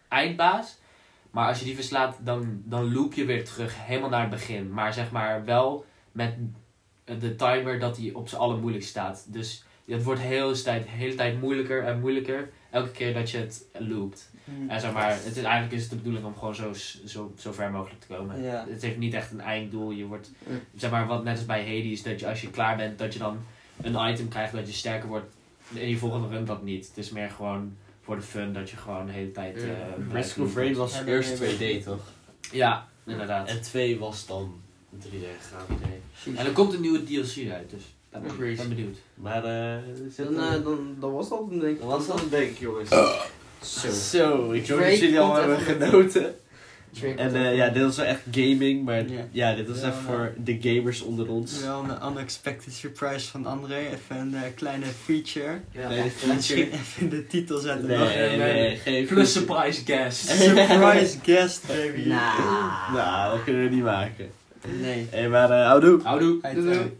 eindbaas, maar als je die verslaat, dan, dan loop je weer terug helemaal naar het begin. Maar zeg maar wel met de timer dat hij op z'n allermoeilijkst staat. Dus het wordt de hele tijd, de hele tijd moeilijker en moeilijker. Elke keer dat je het loopt. En zeg maar, het is, eigenlijk is het de bedoeling om gewoon zo, zo, zo ver mogelijk te komen. Het heeft niet echt een einddoel. Je wordt, Ja. zeg maar, wat net als bij Hades, dat je als je klaar bent, dat je dan een item krijgt dat je sterker wordt. In je volgende run dat niet. Het is meer gewoon voor de fun dat je gewoon de hele tijd. Eh, blijft Risk of lopen. Rain was Ja, eerst nee, 2D toch? Ja, inderdaad. En 2 was dan 3D gegaan. En er komt een nieuwe DLC uit, dus ben, Crazy. ben benieuwd. Maar eh, zit Dan, eh, dan, dan was dat, denk ik. dat was dan een denk jongens. Zo. Zo, ik hoop Drake dat jullie al komt hebben even genoten. Drake En eh, ja, dit was wel echt gaming, maar Ja. ja, dit was Ja, even maar- voor de gamers onder ons. Wel een unexpected surprise van André. Even een eh, kleine feature. Ja, Nee, echt, Misschien even in de titel zetten. Nee, nog. nee, nee, geen Plus surprise guest. Surprise guest, baby. Nah. Nou, dat kunnen we niet maken. Nee. Hé, maar eh houdoe. Houdoe. Doei, doei.